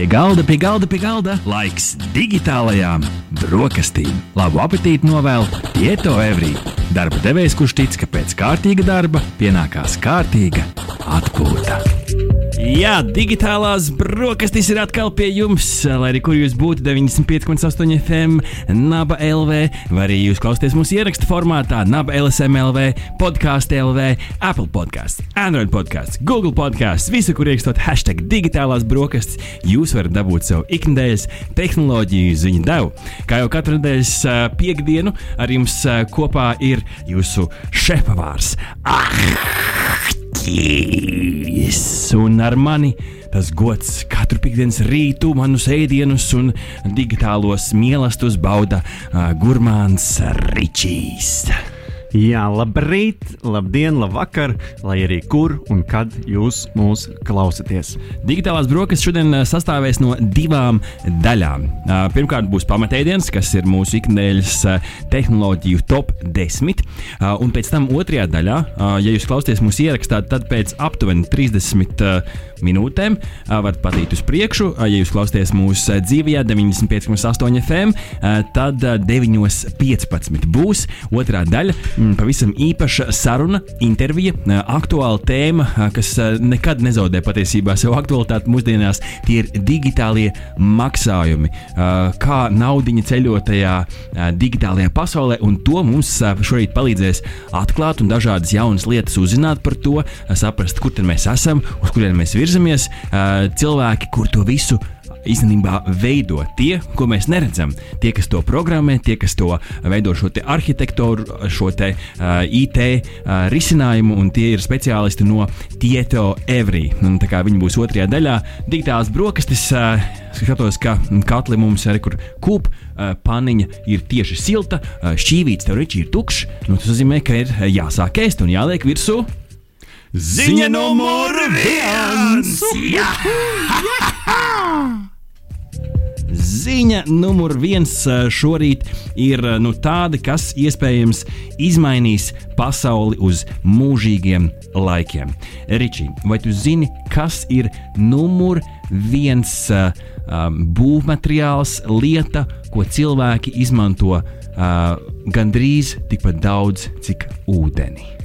Pie galda, pie galda, pie galda laiks digitālajām brokastīm. Labu apetīti novēl Tieto Evrī. Darba devējs, kurš tic, ka pēc kārtīga darba pienākās kārtīga atpūta. Jā, digitālās brokastis ir atkal pie jums, lai arī kur jūs būtu 95,8 FM, Naba LV, vai arī jūs klausāties mūsu ierakstu formātā, Naba LSM LV, podkāstu LV, Apple podkāsts, Android podkāsts, Google podkāsts, visu, kur ierakstot hashtag digitālās brokastis, jūs varat dabūt savu ikdienas tehnoloģiju ziņu devu. Kā jau katru nedēļas uh, piekdienu, ar jums uh, kopā ir jūsu šefpavārs. Ah! Yes. Un ar mani tas gods katru piekdienas rītu, manus ēdienus un digitālos mīlestus bauda uh, Gurmāns Ričijs. Jā, labrīt, labdien, labvakar, lai arī kur un kad jūs mūs klausāties. Digitālās brokastis šodien sastāvēs no divām daļām. Pirmkārt, būs pamatēdienas, kas ir mūsu ikdienas tehnoloģiju top 10. Un pēc tam otrajā daļā, ja jūs klausāties mūsu ierakstā, tad pēc aptuveni 30 minūtēm varat patīt uz priekšu. Ja jūs klausāties mūsu dzīvajā 95,8 FM, tad 9.15 būs otrā daļa Mm, pavisam īpaša saruna, intervija, aktuāla tēma, kas nekad nezaudē patiesībā savu aktualitāti mūsdienās. Tie ir digitālie maksājumi, kā naudiņa ceļotajā digitālajā pasaulē, un to mums šorīt palīdzēs atklāt un dažādas jaunas lietas uzzināt par to, saprast, kur mēs esam, uz kurien mēs virzamies. Cilvēki, kur to visu īstenībā veido tie, ko mēs neredzam. Tie, kas to programmē, tie, kas to veido šo arhitektūru, šo te, uh, IT uh, risinājumu, un tie ir speciālisti no Tieto Every. Un, viņi būs otrajā daļā. Digitālās brokastis. Uh, skatos, ka katli mums ir kur kūp, uh, paniņa ir tieši silta, uh, šķīvīts tev riči ir tukšs. Nu, tas nozīmē, ka ir jāsāk ēst un jāliek virsū. Ziņa numur viens! Jā! Ziņa numur viens šorīt ir nu, tāda, kas iespējams izmainīs pasauli uz mūžīgiem laikiem. Ričī, vai tu zini, kas ir numur viens um, būvmateriāls, lieta, ko cilvēki izmanto uh, gandrīz tikpat daudz, cik ūdeni?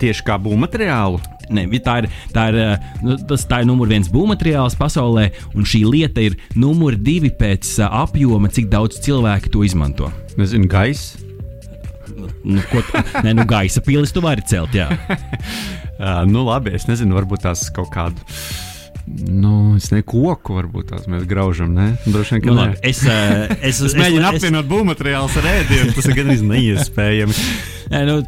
Tieši kā būvmateriālu? Ne, tā ir, tā ir, eh, nu, tas, tā ir numur viens būvmateriāls pasaulē, un šī lieta ir numur divi pēc uh, apjoma, cik daudz cilvēku to izmanto. Nezinu, gaisa. Nu, ko, ne, nu, gaisa pīlis tu vari celt, jā. uh, nu, labi, es nezinu, varbūt tās kaut kādu Nu, es ne koku varbūt tās mēs graužam. Ne? Droši vien, ka nu, labi, es, uh, es, es, es mēģinu es, apvienot būvmateriālus ar ēdienu. Tas ir gandrīz neiespējami. nu,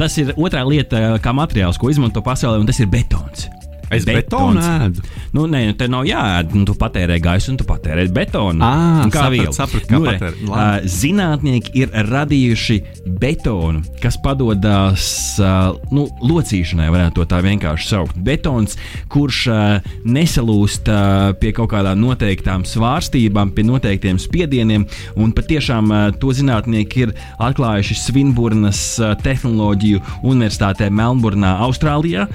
tas ir otrā lieta, kā materiāls, ko izmanto pasaulē, un tas ir betons. Es betonu ēdu. Nu, nē, nu, te nav jāēd. Nu, tu patērē gaisu, un tu patērē betonu. À, kā vielu. Sapratu, kā nu, patērē. Uh, zinātnieki ir radījuši betonu, kas padodas uh, nu, locīšanai, varētu to tā vienkārši saukt. Betons, kurš uh, nesalūst uh, pie kaut kādām noteiktām svārstībām, pie noteiktiem spiedieniem, un patiešām uh, to zinātnieki ir atklājuši Svinburnas uh, tehnoloģiju universitātē Melnburnā, Austrālijā.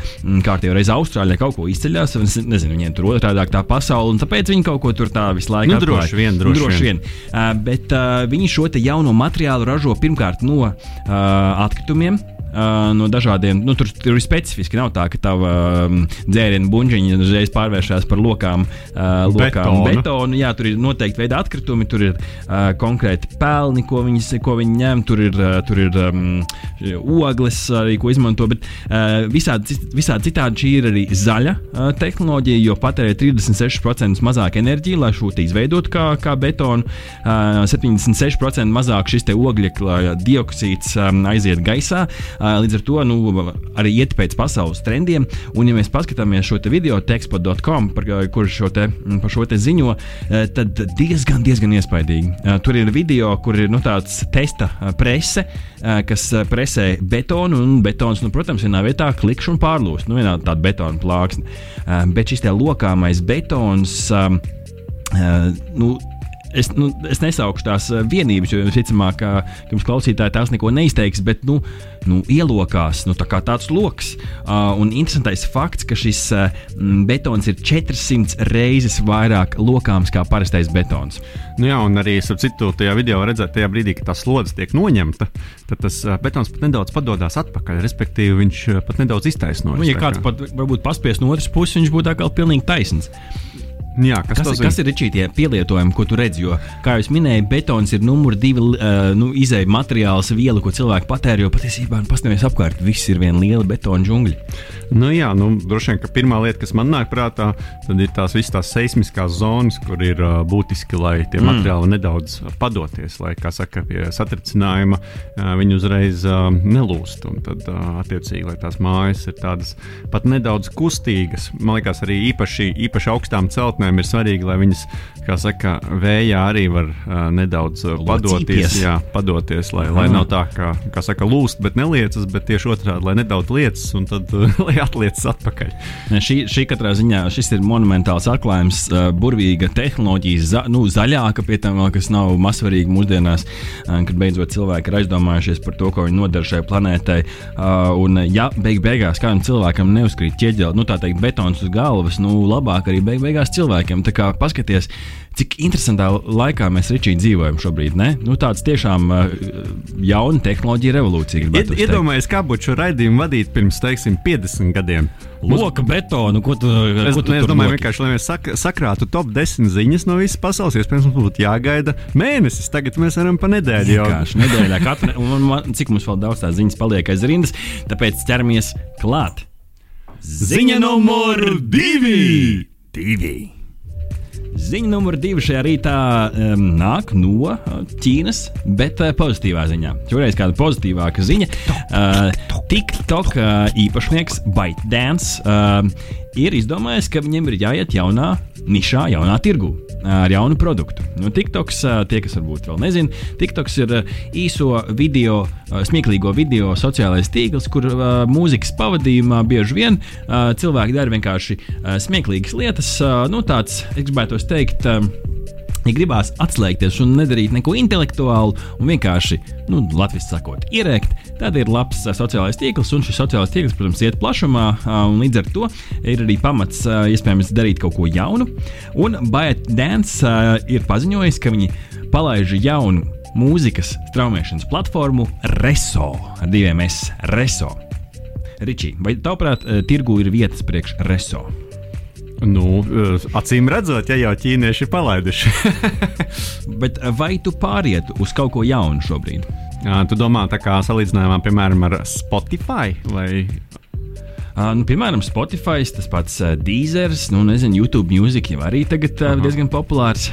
Kārtībā reiz Austrālijā kaut ko izceļas. Es nezinu, viņiem tur otrādi tā pasaule, un tāpēc viņi kaut ko tur tā visu laiku nu, droši vien, droši, droši vien. vien. Uh, bet uh, viņi šo jauno materiālu ražo pirmkārt no uh, atkritumiem uh, no dažādiem. Nu, tur, tur ir specifiski. Nav tā, ka tava um, dzērienu buļbuļsakta uzreiz pārvēršas par lokām, uh, lokām betonu. betonu. Jā, tur ir noteikti veidi atkritumi, tur ir uh, konkrēti pelni, ko, viņas, ko viņi ņem, tur ir, uh, tur ir um, ogles arī, ko izmanto. Bet uh, visādi, visādi citādi šī ir arī zaļa uh, tehnoloģija, jo patērē 36% mazāk enerģiju, lai šo izveidotu kā, kā betonu. Uh, 76% mazāk šis ogļu dioksīds um, aiziet gaisā. Līdz ar to nu, arī iet pēc pasaules trendiem. Un, ja mēs paskatāmies šo video tekstpod.com, par kur šo te, par šo te ziņo, tad diezgan, diezgan iespaidīgi. Tur ir video, kur ir nu, tāds testa prese, kas presē betonu, un betons, nu, protams, vienā vietā klikšķi un pārlūst. Nu, vienā tāda betona plāksne. Bet šis lokāmais betons. Nu, es, nu, es nesaukšu tās uh, vienības, jo visticamāk, ka jums klausītāji tās neko neizteiks, bet nu, nu, ielokās nu, tā tāds lokus. Uh, un interesantais fakts, ka šis uh, betons ir 400 reizes vairāk lokāms kā parastais betons. Nu jā, un arī citu tajā video redzēt, tajā brīdī, kad tā slodze tiek noņemta, tad tas uh, betons pat nedaudz padodas atpakaļ. Respektīvi, viņš pat nedaudz iztaisnojas. Nu, ja kāds pat varbūt paspies no otras puses, viņš būtu atkal pilnīgi taisns. Jā, kas, kas, kas ir šī pielietojuma, ko tu redzi? Jo, kā jau minēju, betons ir numur divi uh, nu, izēja materiāls, viela, ko cilvēki patēra. Jo patiesībā, nu, paskatieties apkārt, viss ir viena liela betona džungļa. Nu, jā, nu, droši vien, ka pirmā lieta, kas man nāk prātā, ir tās visas tās seismiskās zonas, kur ir uh, būtiski, lai tie mm. materiāli nedaudz padoties, lai, kā saka, pie satricinājuma uh, viņi uzreiz uh, nelūst. Un tad, uh, attiecīgi, lai tās mājas ir tādas pat nedaudz kustīgas. Man liekas, arī īpaši, īpaši augstām celtnēm ir svarīgi, lai viņas, kā saka, vējā arī var uh, nedaudz uh, padoties, jā, padoties lai, lai nav tā, kā, kā saka, lūst, bet neliecas, bet tieši otrādi, lai nedaudz liecas un tad uh, lai atliecas atpakaļ. Šī, šī katrā ziņā šis ir monumentāls atklājums, uh, burvīga tehnoloģija, za, nu, zaļāka pie tam, kas nav mazsvarīgi mūsdienās, uh, kad beidzot cilvēki ir aizdomājušies par to, ko viņi nodara šai planētai. Uh, un, ja beig beigās kādam cilvēkam neuzkrīt ķieģeli, nu tā teikt, betons uz galvas, nu labāk arī beig beigās cilvēkiem. Tā kā paskaties, cik interesantā laikā mēs Ričī dzīvojam šobrīd. Ne? Nu, tāds tiešām uh, jauna tehnoloģija revolūcija. Ied, iedomājieties, kā būtu šo raidījumu vadīt pirms, teiksim, 50 gadiem. Loka betonu, ko tu, es, ko tu es domāju, vienkārši, lai mēs sak sakrātu top 10 ziņas no visas pasaules, iespējams, mums būtu jāgaida mēnesis. Tagad mēs varam pa nedēļu jau. Vienkārši nedēļā, katru, un man, cik mums vēl daudz tās ziņas paliek aiz rindas, tāpēc ķeramies klāt. Ziņa numur divi! divi. Ziņa numur divi šajā rītā um, nāk no Ķīnas, bet uh, pozitīvā ziņā. Šoreiz kāda pozitīvāka ziņa. Uh, TikTok uh, īpašnieks ByteDance uh, ir izdomājis, ka viņiem ir jāiet jaunā nišā, jaunā tirgū ar jaunu produktu. Nu, TikToks, tie, kas varbūt vēl nezina, TikToks ir īso video, smieklīgo video sociālais tīkls, kur mūzikas pavadījumā bieži vien cilvēki dara vienkārši smieklīgas lietas. Nu, tāds, es gribētu teikt, Ja gribās atslēgties un nedarīt neko intelektuālu, un vienkārši, nu, latviešu sakot, ierēkt, tad ir labs uh, sociālais tīkls, un šis sociālais tīkls, protams, iet plašumā, uh, un līdz ar to ir arī pamats, uh, iespējams, darīt kaut ko jaunu. Un Baiet Dance uh, ir paziņojis, ka viņi palaiž jaunu mūzikas straumēšanas platformu Reso ar diviem S. Reso. Ričī, vai tavuprāt, tirgu ir vietas priekš Reso? Nu, eh, acīm redzot, ja jau ķīnieši ir palaiduši. Bet vai tu pārietu uz kaut ko jaunu šobrīd? Jā, tu domā, tā kā salīdzinājumā, piemēram, ar Spotify vai Uh, nu, piemēram, Spotify, tas pats uh, Deezers, nu, nezinu, YouTube Music jau arī tagad uh, diezgan populārs.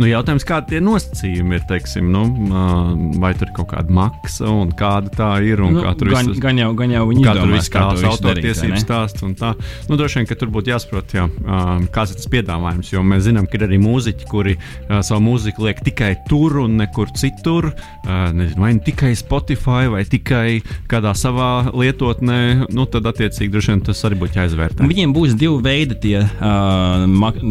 Nu, jautājums, kādi tie nosacījumi ir, teiksim, nu, vai tur ir kaut kāda maksa un kāda tā ir. Nu, gan, visu, gan, jau, gan jau viņi tur viss kā autortiesības stāsts un tā. Nu, droši vien, ka tur būtu jāsaprot, jā, kāds ir tas piedāvājums, jo mēs zinām, ka ir arī mūziķi, kuri savu mūziku liek tikai tur un nekur citur. Nezinu, vai nu tikai Spotify vai tikai kādā savā lietotnē, nu, tad attiecīgi droši vien tas arī būtu jāizvērtē. Viņiem būs divi veidi, tie, uh,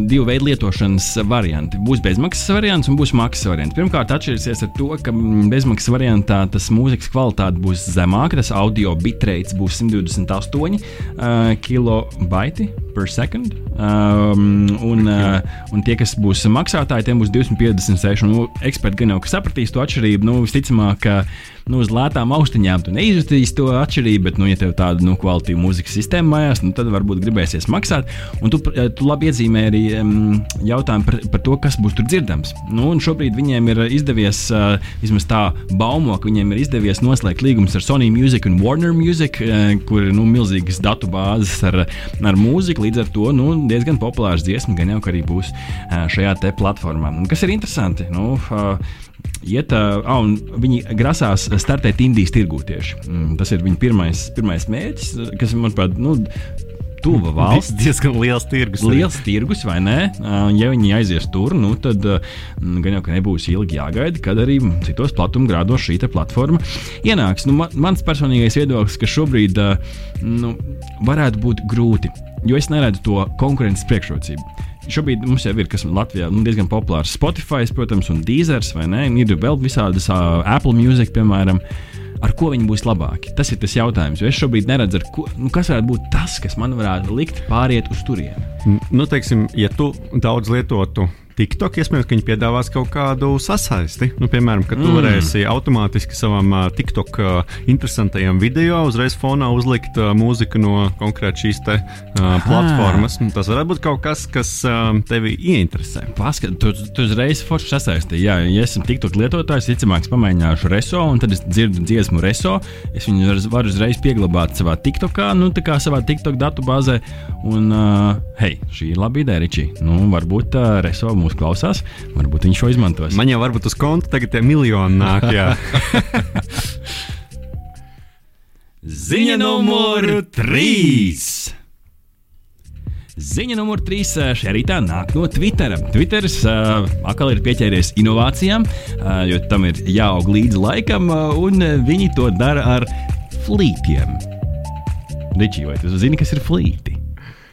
divi veidi lietošanas varianti. Būs bezmaksas bezmaksas variants un būs maksas variants. Pirmkārt, atšķirsies ar to, ka bezmaksas variantā tas mūzikas kvalitāte būs zemāka, tas audio bitrate būs 128 uh, kilobaiti per second. Um, un, uh, un tie, kas būs maksātāji, tiem būs 256. Nu, eksperti gan jau sapratīs to atšķirību. Nu, visticamāk, ka nu, uz lētām austiņām tu neizjutīsi to atšķirību, bet, nu, ja tev tāda nu, kvalitīva mūzikas sistēma mājās, nu, tad varbūt gribēsies maksāt. Un tu, eh, tu labi iezīmē arī um, jautājumu par, par to, kas būs tur dzirdams. Nu, šobrīd viņiem ir izdevies, uh, vismaz tā baumo, ka viņiem ir izdevies noslēgt līgumus ar Sony Music un Warner Music, uh, kur ir nu, milzīgas datu bāzes ar, ar mūziku. Līdz ar to nu, diezgan populārs dziesmas gan jau arī būs uh, šajā platformā. Un, kas ir interesanti? Nu, uh, iet, uh, un viņi grasās startēt Indijas tirgū tieši. Mm, tas ir viņu pirmais, pirmais mērķis, kas, manuprāt, nu, tuva valsts. Diezgan liels tirgus. Liels tirgus, vai ne? Ja viņi aizies tur, nu, tad gan jau nebūs ilgi jāgaida, kad arī citos platumgrādos šī platforma ienāks. Nu, man, mans personīgais viedoklis, ka šobrīd nu, varētu būt grūti, jo es neredzu to konkurences priekšrocību šobrīd mums jau ir, kas Latvijā nu, diezgan populārs Spotify, protams, un Deezers, vai ne? Ir vēl visādas uh, Apple Music, piemēram. Ar ko viņi būs labāki? Tas ir tas jautājums. Es šobrīd neredzu, ko, nu, kas varētu būt tas, kas man varētu likt pāriet uz turieni. Nu, teiksim, ja tu daudz lietotu TikTok iespējams, ka viņi piedāvās kaut kādu sasaisti. Nu, piemēram, ka tu mm. varēsi automātiski savam uh, TikTok uh, interesantajam video uzreiz fonā uzlikt uh, mūziku no konkrēti šīs te, uh, platformas. Nu, tas varētu būt kaut kas, kas uh, tevi ieinteresē. Paskat, tu, tu uzreiz forši sasaistīji. Jā, ja esmu TikTok lietotājs, ticamāk, pamēģināšu reso, un tad es dzirdu dziesmu reso. Es viņu varu uzreiz pieglabāt savā TikTokā, nu, tā kā savā TikTok datubāzē. Un, uh, hei, šī ir laba ideja, Ričī. Nu, varbūt uh, reso mūsu klausās, varbūt viņš šo izmantos. Man jau varbūt uz konta tagad ir miljoni nāk. Ziņa numur 3! Ziņa numur 3 šajā rītā nāk no Twitter. Twitter uh, atkal ir pieķēries inovācijām, uh, jo tam ir jāaug līdzi laikam, uh, un viņi to dara ar flītiem. Ričī, vai tu zini, kas ir flīti?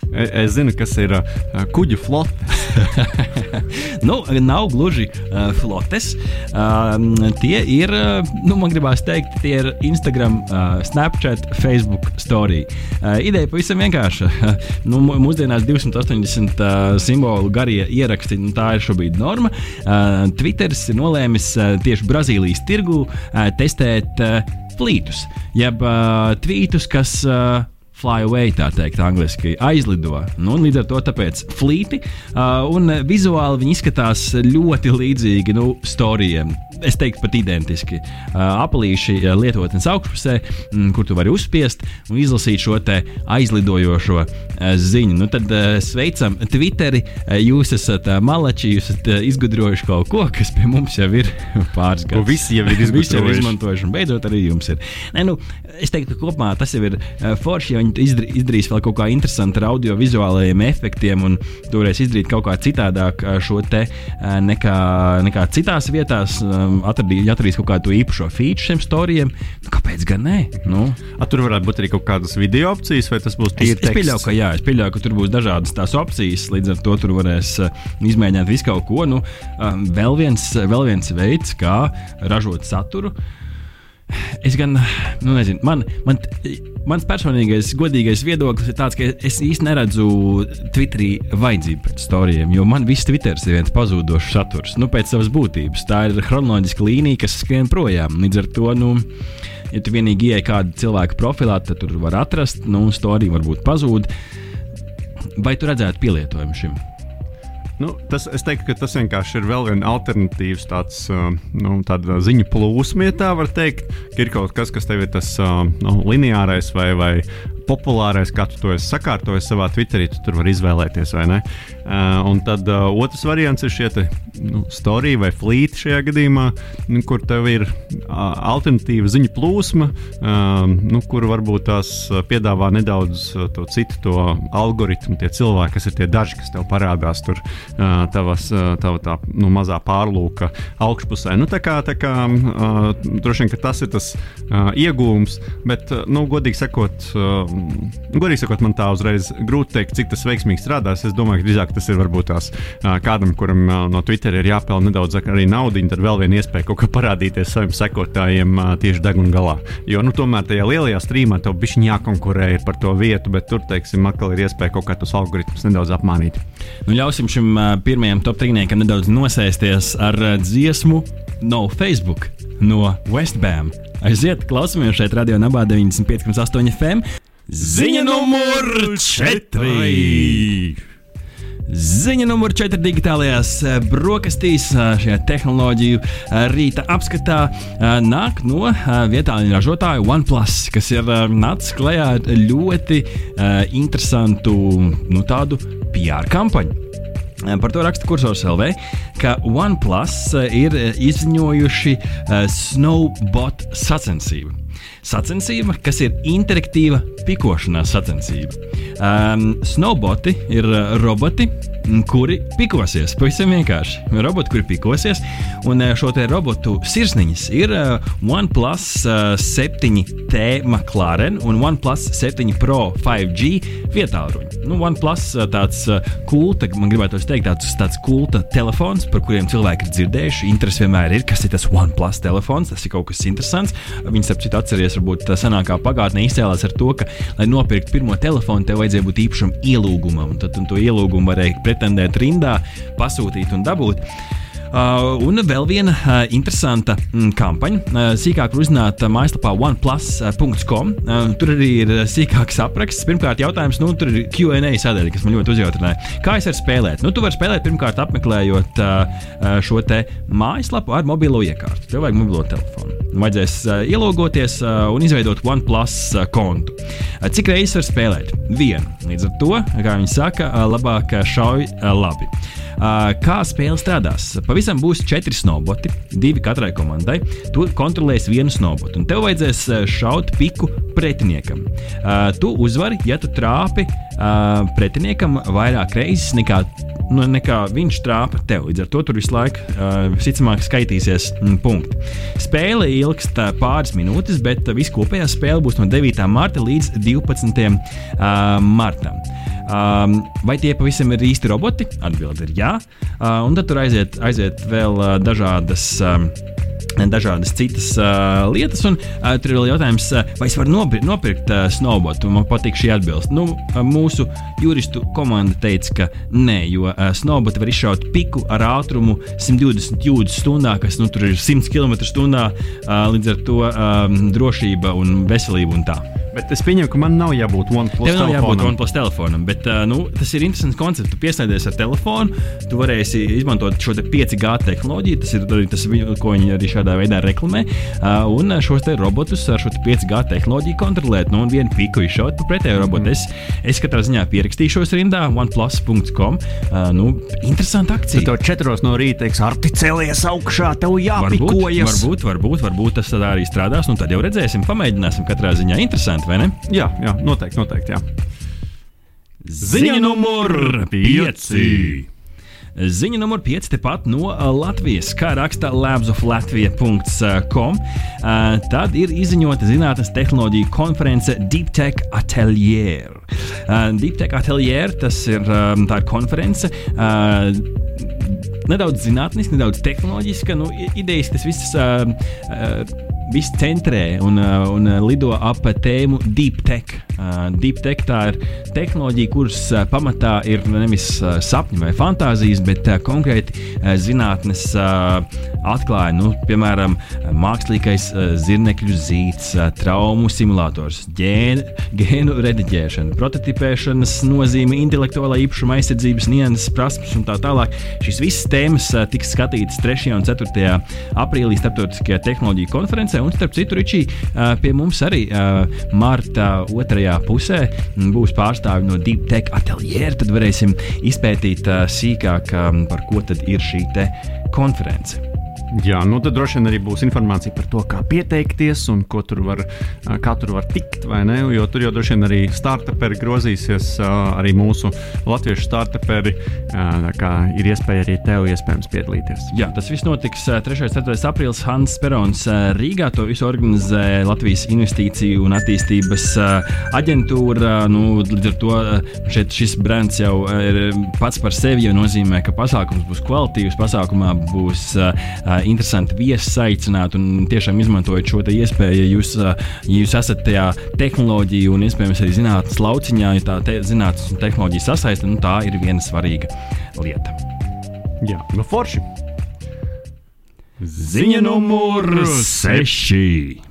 Es, es zinu, kas ir uh, kuģu flote. nu, nav gluži uh, flotes. Uh, tie ir, uh, nu, man gribās teikt, tie ir Instagram, uh, Snapchat, Facebook story. Uh, ideja pavisam vienkārša. nu, mūsdienās 280 uh, simbolu garie ieraksti, nu, tā ir šobrīd norma. Uh, Twitteris ir nolēmis uh, tieši Brazīlijas tirgu uh, testēt uh, flītus, jeb uh, tvītus, kas. Uh, fly away, tā teikt, angļuiski aizlido. Nu, līdz ar to tāpēc flīti, uh, un vizuāli viņi izskatās ļoti līdzīgi nu, storijiem. Es teiktu, pat identiski. Uh, Apelīši lietotnes augšpusē, mm, kur tu vari uzspiest un izlasīt šo aizlidojošo uh, ziņu. Nu, tad uh, sveicam Twitteri, uh, jūs esat uh, malači, jūs esat uh, izgudrojuši kaut ko, kas pie mums jau ir pāris gadus. Visi jau ir izgudrojuši. izmantojuši, un beidzot arī jums ir. Ne, nu, es teiktu, ka kopumā tas jau ir uh, forši, jo viņi izdar, izdarīs vēl kaut kā interesantu ar audio-vizuālajiem efektiem un turēs izdarīt kaut kā citādāk šo te nekā, nekā citās vietās. Atradī, atradīs kaut kādu īpašo feature šiem storijiem. Nu, kāpēc gan ne? Nu. A, tur varētu būt arī kaut kādas video opcijas, vai tas būs tīri es, es pieļauju, ka, jā, es pieļauju, ka tur būs dažādas tās opcijas. Līdz ar to tur varēs uh, izmēģināt visu kaut ko. Nu, um, vēl, viens, vēl viens veids, kā ražot saturu. Uh, Es gan, nu, nezinu, man, man, mans personīgais, godīgais viedoklis ir tāds, ka es īsti neredzu Twitterī vajadzību pēc stāstiem, jo man viss Twitters ir viens pazudošs saturs, nu, pēc savas būtības. Tā ir chronoloģiska līnija, kas skrien projām. Līdz ar to, nu, ja tu vienīgi ieej kādu cilvēku profilā, tad tur var atrast, nu, stāstī varbūt pazūd. Vai tu redzētu pielietojumu šim? Nu, tas, es teiktu, ka tas vienkārši ir vēl viens alternatīvs tāds, uh, nu, ziņu plūsma, ja tā var teikt. Ka ir kaut kas, kas tev ir tas uh, nu, lineārais vai, vai populārais, kā tu to esi sakārtojis savā Twitterī, tu tur vari izvēlēties vai ne. Uh, un tad uh, otrs variants ir šie te, nu, storija vai flīti šajā gadījumā, nu, kur tev ir uh, alternatīva ziņu plūsma, uh, nu, kur varbūt tās piedāvā nedaudz uh, to citu to algoritmu, tie cilvēki, kas ir tie daži, kas tev parādās tur uh, tavas, uh, tava tā nu, mazā pārlūka augšpusē. Nu, tā kā, tā kā uh, droši vien tas ir tas uh, iegūms, bet, uh, nu, godīgi sakot, uh, godīgi sakot, man tā uzreiz grūti pateikt, cik tas veiksmīgi strādās. Es domāju, ka drīzāk tas ir varbūt tās kādam, kuram no Twitter ir jāpelnā nedaudz arī naudu, tad vēl viena iespēja kaut kā parādīties saviem sekotājiem tieši deguna galā. Jo nu, tomēr tajā lielajā strīmā tev bija jākonkurē par to vietu, bet tur, teiksim, atkal ir iespēja kaut kā tos algoritmus nedaudz apmānīt. Nu, ļausim šim pirmajam top trīniekam nedaudz nosēsties ar dziesmu No Facebook no Westbam. Aiziet, klausamies šeit, Radio Nabā 95,8 FM. Ziņa numur 4! Ziņa numur 4 digitālajās eh, brokastīs eh, šajā tehnoloģiju eh, rīta apskatā nāk no vietālu ražotāja OnePlus, kas ir nācis klajā ar ļoti interesantu nu, tādu PR kampaņu. Par to raksta Kursors LV, ka OnePlus ir izziņojuši Snowbot sacensību. Sacensība, kas ir interaktīva pikošanās sacensība. Um, snowboti ir roboti, kuri pikosies. Pavisam vienkārši. Roboti, kuri pikosies, un šo te robotu sirsniņas ir OnePlus 7T McLaren un OnePlus 7 Pro 5G vietāluņi. Nu, OnePlus tāds kulta, man gribētu teikt, tāds, tāds kulta telefons, par kuriem cilvēki ir dzirdējuši. Interesi vienmēr ir, kas ir tas OnePlus telefons. Tas ir kaut kas interesants. Viņus, ap citu, atceries, varbūt senākā pagātnē izcēlās ar to, ka, lai nopirktu pirmo telefonu, tev vajadzēja būt īpašam ielūgumam, tad un to ielūgumu varēja pretendēt rindā, pasūtīt un dabūt. Uh, un vēl viena uh, interesanta mm, kampaņa. Uh, sīkāk var uzzināt mājaslapā oneplus.com. Tur arī ir sīkāks apraksts. Pirmkārt, jautājums, nu, tur ir QA sadaļa, kas man ļoti uzjautrināja. Kā es varu spēlēt? Nu, tu vari spēlēt pirmkārt apmeklējot šo te mājaslapu ar mobilo iekārtu. Tev vajag mobilo telefonu. Vajadzēs ielogoties un izveidot OnePlus kontu. Cik reizes var spēlēt? Vienu. Līdz ar to, kā viņi saka, labāk šauj labi. Kā spēle strādās? Pavisam būs četri snowboti, divi katrai komandai. Tu kontrolēsi vienu snowbotu, un tev vajadzēs šaut piku pretiniekam. Uh, tu uzvari, ja tu trāpi uh, pretiniekam vairāk reizes nekā nu, nekā viņš trāpa tev. Līdz ar to tur visu laiku, uh, visticamāk, skaitīsies mm, punkti. Spēle ilgst uh, pāris minūtes, bet uh, viskopējā spēle būs no 9. marta līdz 12. Uh, martam. Um, vai tie pavisam ir īsti roboti? Atbilde ir jā. Uh, un tad tur aiziet, aiziet vēl uh, dažādas. Um, dažādas citas uh, lietas. Un uh, tur ir jautājums, uh, vai es varu nopirkt, nopirkt uh, snowboardu. Man patīk šī atbilde. Nu, uh, mūsu juristu komanda teica, ka nē, jo uh, snowboardu var izšaut piku ar ātrumu 120 jūdzes stundā, kas nu, tur ir 100 km/h. Uh, līdz ar to um, drošība un veselība un tā. Bet es pieņemu, ka man nav jābūt OnePlus telefonam. jābūt OnePlus telefonam, bet uh, nu, tas ir interesants koncepts. Tu pieslēdzies ar telefonu, tu varēsi izmantot šo 5G tehnoloģiju. Tas ir arī tas, ko viņi arī šādā veidā reklamē. Uh, un šos robotus ar šo 5G tehnoloģiju kontrolēt. Nu, un vienu piku izšaut pa pretējo robotu. Es, es katrā ziņā pierakstīšos rindā oneplus.com. Uh, nu, interesanti akcija. Tad tev četros no rīta teiks, ar ti celies augšā, tev jāpikojas. Varbūt, varbūt, varbūt tas arī strādās. Nu, tad jau redzēsim, pamēģināsim katrā ziņā. Interesanti vai ne? Jā, jā noteikti, noteikti. Jā. Ziņa numur 5. Ziņa numur 5 tepat no Latvijas, kā raksta labsoflatvija.com. Tad ir izziņota zinātnes tehnoloģija konference Deep Tech Atelier. Deep Tech Atelier tas ir tā ir konference nedaudz zinātniska, nedaudz tehnoloģiska. Nu, idejas tas viss. Uh, uh, viss centrē un, uh, un uh, lido ap tēmu Deep Tech. Uh, Deep Tech tā ir tehnoloģija, kuras pamatā ir nevis sapņi vai fantāzijas, bet konkrēti zinātnes atklājumi. Nu, piemēram, mākslīgais zirnekļu zīts, traumu simulators, gēnu, gēnu rediģēšana, prototipēšanas nozīme, intelektuālā īpašuma aizsardzības nianses, prasmes un tā tālāk. Šīs visas tēmas tiks skatītas 3. un 4. aprīlī starptautiskajā tehnoloģiju konferencē un starp citu, Ričī, pie mums arī marta otrajā pusē būs pārstāvi no Deep Tech ateliera. Tad varēsim izpētīt sīkāk, par ko tad ir šī konference. Jā, nu tad droši vien arī būs informācija par to, kā pieteikties un ko tur var, kā tur var tikt. Jo tur jau droši vien arī startuperi grozīsies, arī mūsu latviešu startuperi. Ir iespēja arī tev iespējams piedalīties. Jā, tas viss notiks 3. un 4. aprīlis Hans Perons Rīgā. To visu organizē Latvijas Investīciju un attīstības aģentūra. Nu, līdz ar to šeit šis brands jau ir pats par sevi, jo nozīmē, ka pasākums būs kvalitīvs, pasākumā būs interesanti viesi aicināt un tiešām izmantojot šo iespēju, ja jūs, ja jūs esat tajā tehnoloģiju un iespējams arī zinātnīs lauciņā, ja tā te, zinātnīs un tehnoloģija sasaista, nu, tā ir viena svarīga lieta. Jā, nu forši. Ziņa numur 6.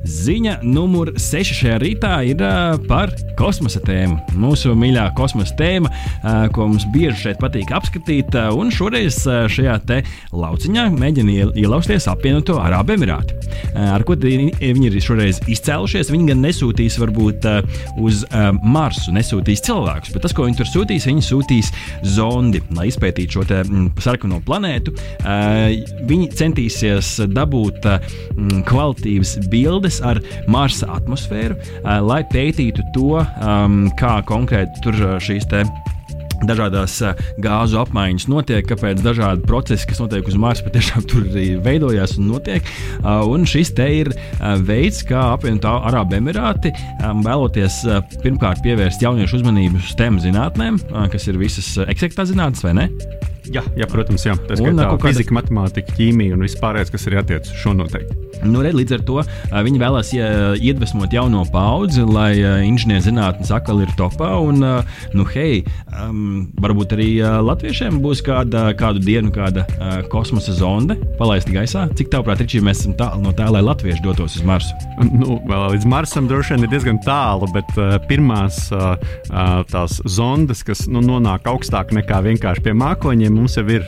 Ziņa numur 6 šajā rītā ir par kosmosa tēmu. Mūsu mīļā kosmosa tēma, ko mums bieži šeit patīk apskatīt. Un šoreiz šajā te lauciņā mēģina ielausties apvienoto Arābu Emirāti. Uh, ar ko viņi ir šoreiz izcēlušies? Viņi gan nesūtīs varbūt uz Marsu, nesūtīs cilvēkus, bet tas, ko viņi tur sūtīs, viņi sūtīs zondi, lai izpētītu šo mm, sarkano planētu. Viņi centīsies dabūt uh, kvalitīvas bildes bildes ar Marsa atmosfēru, uh, lai pētītu to, um, kā konkrēti tur šīs te dažādas gāzu apmaiņas notiek, kāpēc dažādi procesi, kas notiek uz Marsa, patiešām tur arī veidojās un notiek. Un šis te ir veids, kā apvienotā Arābu Emirāti vēloties pirmkārt pievērst jauniešu uzmanību STEM zinātnēm, kas ir visas eksaktā zinātnes, vai ne? Jā, jā, protams, jā. tā ir tā fizika, matemātika, ķīmija un viss pārējais, kas ir attiecināts uz šo noteikti. Nu, red, līdz ar to viņi vēlās iedvesmot jauno paudzi, lai inženierzinātnes atkal ir topā. Un, nu, hei, um, varbūt arī latviešiem būs kāda, kādu dienu kāda uh, kosmosa zonde palaista gaisā. Cik tālāk, Ričī, mēs esam tālu no tā, lai latvieši dotos uz Marsu? Nu, līdz Marsam droši vien ir diezgan tālu, bet uh, pirmās uh, tās zondes, kas nu, nonāk augstāk nekā vienkārši pie mākoņiem, mums jau ir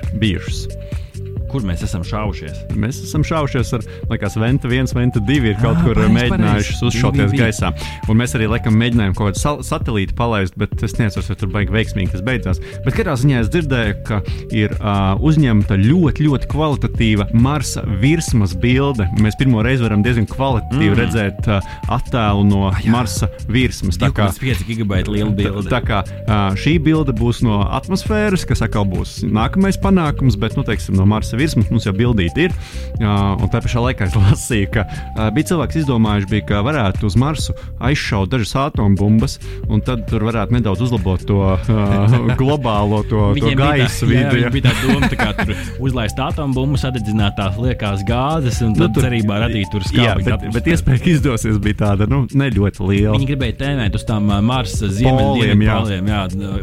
kur mēs esam šaušies? Mēs esam šaušies ar, liekas, Venta 1, Venta 2 ir kaut ah, kur pareiz, mēģinājuši pareiz. uzšauties gaisā. Un mēs arī, laikam, mēģinājām kaut kādu satelītu palaist, bet es nezinu, vai tur baigi veiksmīgi tas beidzās. Bet katrā ziņā es dzirdēju, ka ir uh, uzņemta ļoti, ļoti kvalitatīva Marsa virsmas bilde. Mēs pirmo reizi varam diezgan kvalitatīvi mm. redzēt uh, attēlu no ah, jā. Marsa virsmas. Tā kā 5 gigabaita liela bilde. Tā kā uh, šī bilde būs no atmosfēras, kas atkal būs nākamais panākums, bet, nu, teiksim, no Marsa virsmas mums jau bildīti ir. Un tā pašā laikā es lasīju, ka bija cilvēks izdomājuši, bija, ka varētu uz Marsu aizšaut dažas atombumbas, un tad tur varētu nedaudz uzlabot to uh, globālo to, to gaisu vidi. Tā bija tā doma, tā kā tur uzlaist atombumbu, sadedzināt tās liekās gāzes, un tad nu, tur, cerībā radīt tur skābi. Bet, bet iespēja, ka izdosies, bija tāda nu, ne ļoti liela. Viņi gribēja tēmēt uz tām Marsa ziemeļiem, jā. Jā,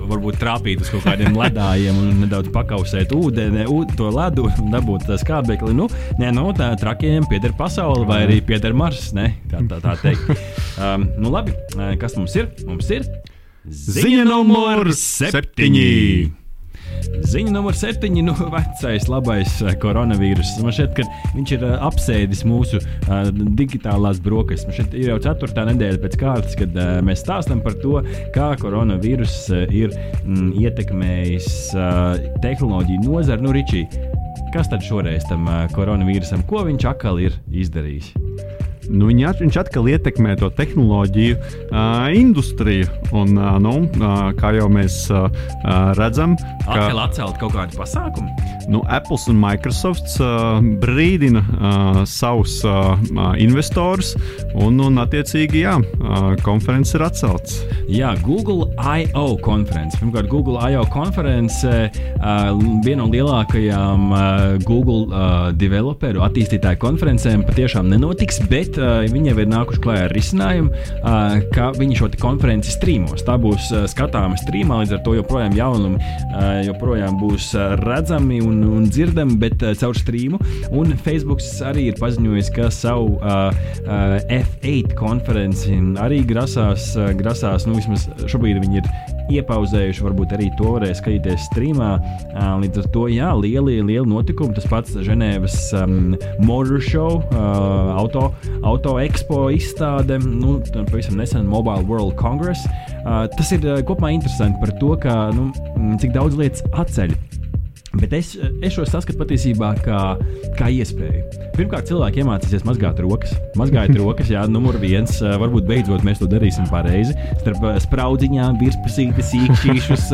varbūt trāpīt uz kaut kādiem ledājiem un nedaudz pakausēt ūdeni, ūd, to ledu un dabūt skābekli. Nu, nē, nu, tā trakiem pieder pasaule vai arī pieder Mars. Ne? Kā tā, tā teikt. Um, nu, labi, kas mums ir? Mums ir ziņa numur septiņi. Ziņa numur septiņi, nu, vecais, labais koronavīrus. Man šķiet, ka viņš ir apsēdis mūsu uh, digitālās brokastis. Man šķiet, ir jau ceturtā nedēļa pēc kārtas, kad uh, mēs stāstām par to, kā koronavīrus uh, ir mm, ietekmējis uh, tehnoloģiju nozari. Nu, Ričī, Kas tad šoreiz tam koronavīrusam, ko viņš atkal ir izdarījis? Nu, viņi, viņš atkal ietekmē to tehnoloģiju uh, industriju. Un, uh, nu, uh, kā jau mēs uh, redzam, ka atkal atcelt kaut kādu pasākumu. Nu, Apple un Microsoft uh, brīdina uh, savus uh, investorus, un, un attiecīgi, jā, uh, konferences ir atcelts. Jā, Google I.O. konference. Pirmkārt, Google I.O. konference uh, viena no lielākajām uh, Google uh, developeru attīstītāju konferencēm patiešām nenotiks, bet viņi jau ir nākuši klajā ar risinājumu, ka viņi šo konferenci strīmos. Tā būs skatāma strīmā, līdz ar to joprojām jaunumi joprojām būs redzami un, un dzirdami, bet caur strīmu. Un Facebook arī ir paziņojis, ka savu uh, uh, F8 konferenci arī grasās, grasās, nu vismaz šobrīd viņi ir iepauzējuši, varbūt arī to varēs skatīties streamā. Līdz ar to, jā, lieli, lieli notikumi. Tas pats Ženēvas um, Motor Show, uh, auto, auto expo izstāde, nu, pavisam nesen Mobile World Congress. Uh, tas ir uh, kopumā interesanti par to, ka, nu, cik daudz lietas atceļ Bet es, es šo saskatu patiesībā kā, kā iespēju. Pirmkārt, cilvēki iemācīsies mazgāt rokas. Mazgājot rokas, jā, numur viens. Varbūt beidzot mēs to darīsim pareizi. Starp spraudziņām, virspusītes, īkšķīšus,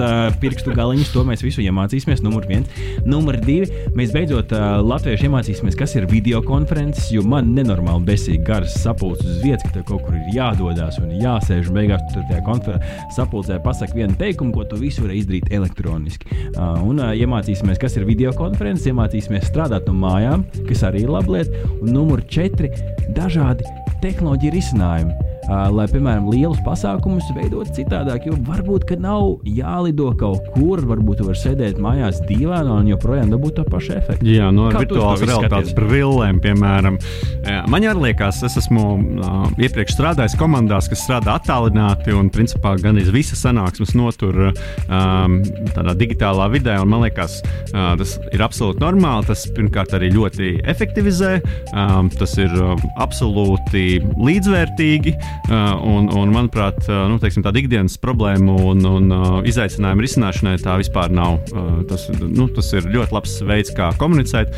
pirkstu galiņus. To mēs visu iemācīsimies. Numur viens. Numur divi. Mēs beidzot latvieši iemācīsimies, kas ir video konferences. Jo man nenormāli besīgi garas sapulces uz vietas, ka tev kaut kur ir jādodas un jāsēž. Un beigās tu tajā sapulcē pasaki vienu teikumu, ko tu visu vari izdarīt elektroniski. Un iemācīsimies iemācīsimies, kas ir video konferences, iemācīsimies strādāt no mājām, kas arī ir laba lieta. Un numur četri - dažādi tehnoloģiju risinājumi lai, piemēram, lielus pasākumus veidot citādāk. Jo varbūt, ka nav jālido kaut kur, varbūt var sēdēt mājās divānā un joprojām dabūt to pašu efektu. Jā, no Kā virtuālās realitātes brillēm, piemēram. Man arī liekas, es esmu uh, iepriekš strādājis komandās, kas strādā attālināti un principā gan iz visas sanāksmes notur um, tādā digitālā vidē. Man liekas, uh, tas ir absolūti normāli. Tas pirmkārt arī ļoti efektivizē, um, tas ir uh, absolūti līdzvērtīgi. Un, un manuprāt, nu, teiksim, tāda ikdienas problēma un, un izaicinājumu risināšanai tā vispār nav. Tas, nu, tas ir ļoti labs veids, kā komunicēt.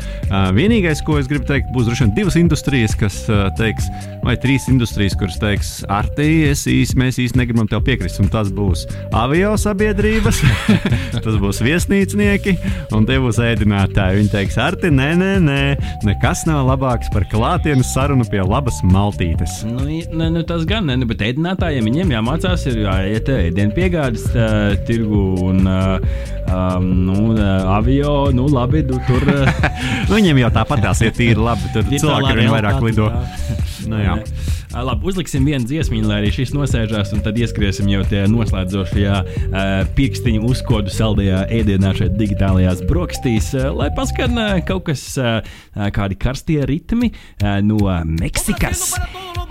Vienīgais, ko es gribu teikt, būs droši vien divas industrijas, kas teiks, vai trīs industrijas, kuras teiks, ar te īsi, mēs īsti negribam tev piekrist. Un tas būs avio sabiedrības, tas būs viesnīcnieki un tie būs ēdinātāji. Viņi teiks, ar te nē, nē, nē, nekas nav labāks par klātienes sarunu pie labas maltītes. Nu, ne, nu, tas gan, ne, nu, bet ēdinātājiem viņiem jāmācās, ir jāiet ēdienu piegādes uh, tirgu un uh, um, nu, uh, avio. Nu, labi, nu, tur uh, viņiem jau tāpat tās ir tīri labi. Tur cilvēki ar vien vairāk lido. Nu, jā. Labi, uzliksim vienu dziesmu, lai arī šis nosēžās, un tad ieskriesim jau tajā noslēdzošajā uh, pirkstiņu uzkodu saldajā ēdienā šeit digitālajās brokastīs, uh, lai paskan uh, kaut kas, uh, kādi karstie ritmi uh, no Meksikas.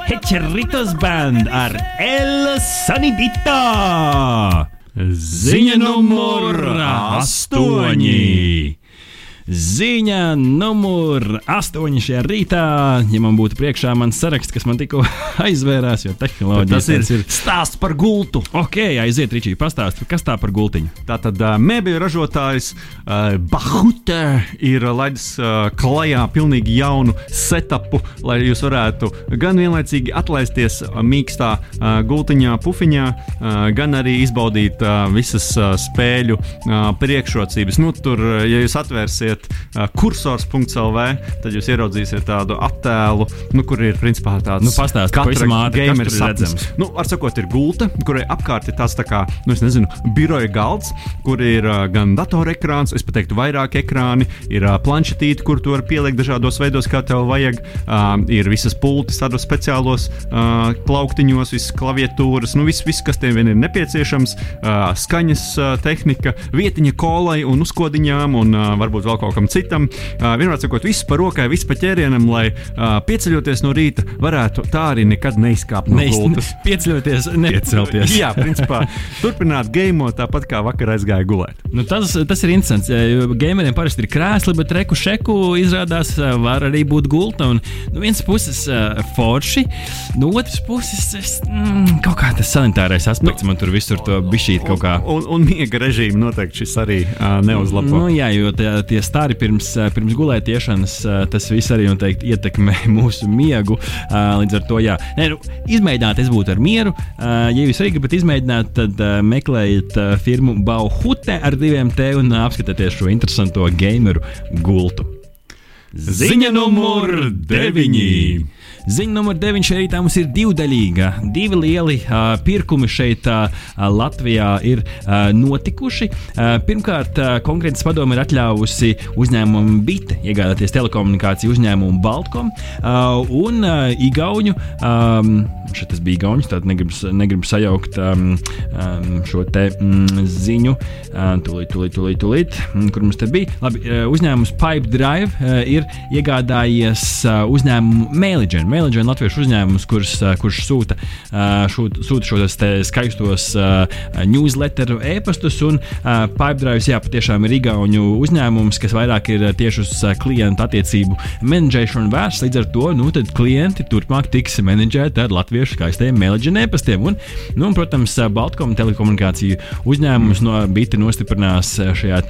Hečeritos band ar El Sanidita! Ziņa numur astoņi! Ziņa numur 8 šajā rītā. Ja man būtu priekšā mans saraksts, kas man tikko aizvērās, jo tehnoloģija tas ir, ir stāsts par gultu. Ok, aiziet, Ričī, pastāsti, kas tā par gultiņu. Tātad uh, mēbļu ražotājs uh, Bahute ir laidis uh, klajā pilnīgi jaunu setupu, lai jūs varētu gan vienlaicīgi atlaisties mīkstā uh, gultiņā, pufiņā, uh, gan arī izbaudīt uh, visas uh, spēļu uh, priekšrocības. Nu, tur, ja jūs atvērsiet ieliksiet uh, kursors.lv, tad jūs ieraudzīsiet tādu attēlu, nu, kur ir principā tāds nu, pastāst, katra gameru sapnis. Nu, ar sakot, ir gulta, kurai apkārt ir tāds tā kā, nu, es nezinu, biroja galds, kur ir uh, gan datorekrāns, es pateiktu, vairāk ekrāni, ir uh, planšetīte, kur to var pielikt dažādos veidos, kā tev vajag. Uh, ir visas pultis, tādos speciālos uh, plauktiņos, visas klaviatūras, nu, viss, vis, kas tev vien ir nepieciešams, uh, skaņas uh, tehnika, vietiņa kolai un uzkodiņām, un uh, varbūt vēl kaut kaut kam citam. Vienmēr sakot, viss par rokai, viss par ķērienam, lai pieceļoties no rīta, varētu tā arī nekad neizkāpt no gultas. Pieceļoties, nepiecelties. Jā, principā turpināt game tāpat kā vakar aizgāja gulēt. Nu, tas, tas ir interesants. Gameriem parasti ir krēsli, bet reku šeku izrādās var arī būt gulta. Un, nu, vienas puses uh, forši, no otras puses es, mm, kaut kā tas sanitārais aspekts nu, man tur visur to bišķīt kaut kā. Un, un, un miega režīmu noteikti šis arī uh, neuzlabo. Nu, jā, jo tie, tie stāri pirms, eh, pirms gulētiešanas, eh, tas viss arī noteikti ietekmē mūsu miegu. Eh, līdz ar to, jā, Nē, nu, izmēģināt, es būtu ar mieru. Ja jūs arī gribat izmēģināt, tad meklējiet firmu Bauhute ar diviem T un apskatieties šo interesanto gameru gultu. Ziņa numur 9! Ziņa numur 9 šeit rītā mums ir divdaļīga. Divi lieli uh, pirkumi šeit uh, Latvijā ir uh, notikuši. Uh, pirmkārt, uh, konkrētas padome ir atļāvusi uzņēmumam Bite iegādāties telekomunikāciju uzņēmumu Baltkom uh, un uh, Igauņu. Um, šeit tas bija Igaunijas, tad negribu, negribu sajaukt um, um, šo te mm, ziņu. Uh, tūlīt, tūlīt, tūlīt, tūlīt, mm, kur mums te bija. Labi, uzņēmums Pipe Drive uh, ir iegādājies uh, uzņēmumu Mailagent. Mailagent latviešu uzņēmums, kurš, kurš sūta, šūt, sūta šos skaistos newsletteru e-pastus. Un Pipedrive, jā, patiešām ir Igaunu uzņēmums, kas vairāk ir tieši uz klientu attiecību menedžēšanu vērsts. Līdz ar to nu, klienti turpmāk tiks menedžēti ar latviešu skaistiem Mailagent e-pastiem. Un, nu, un, protams, Baltkom telekomunikāciju uzņēmums no Bita nostiprinās šajā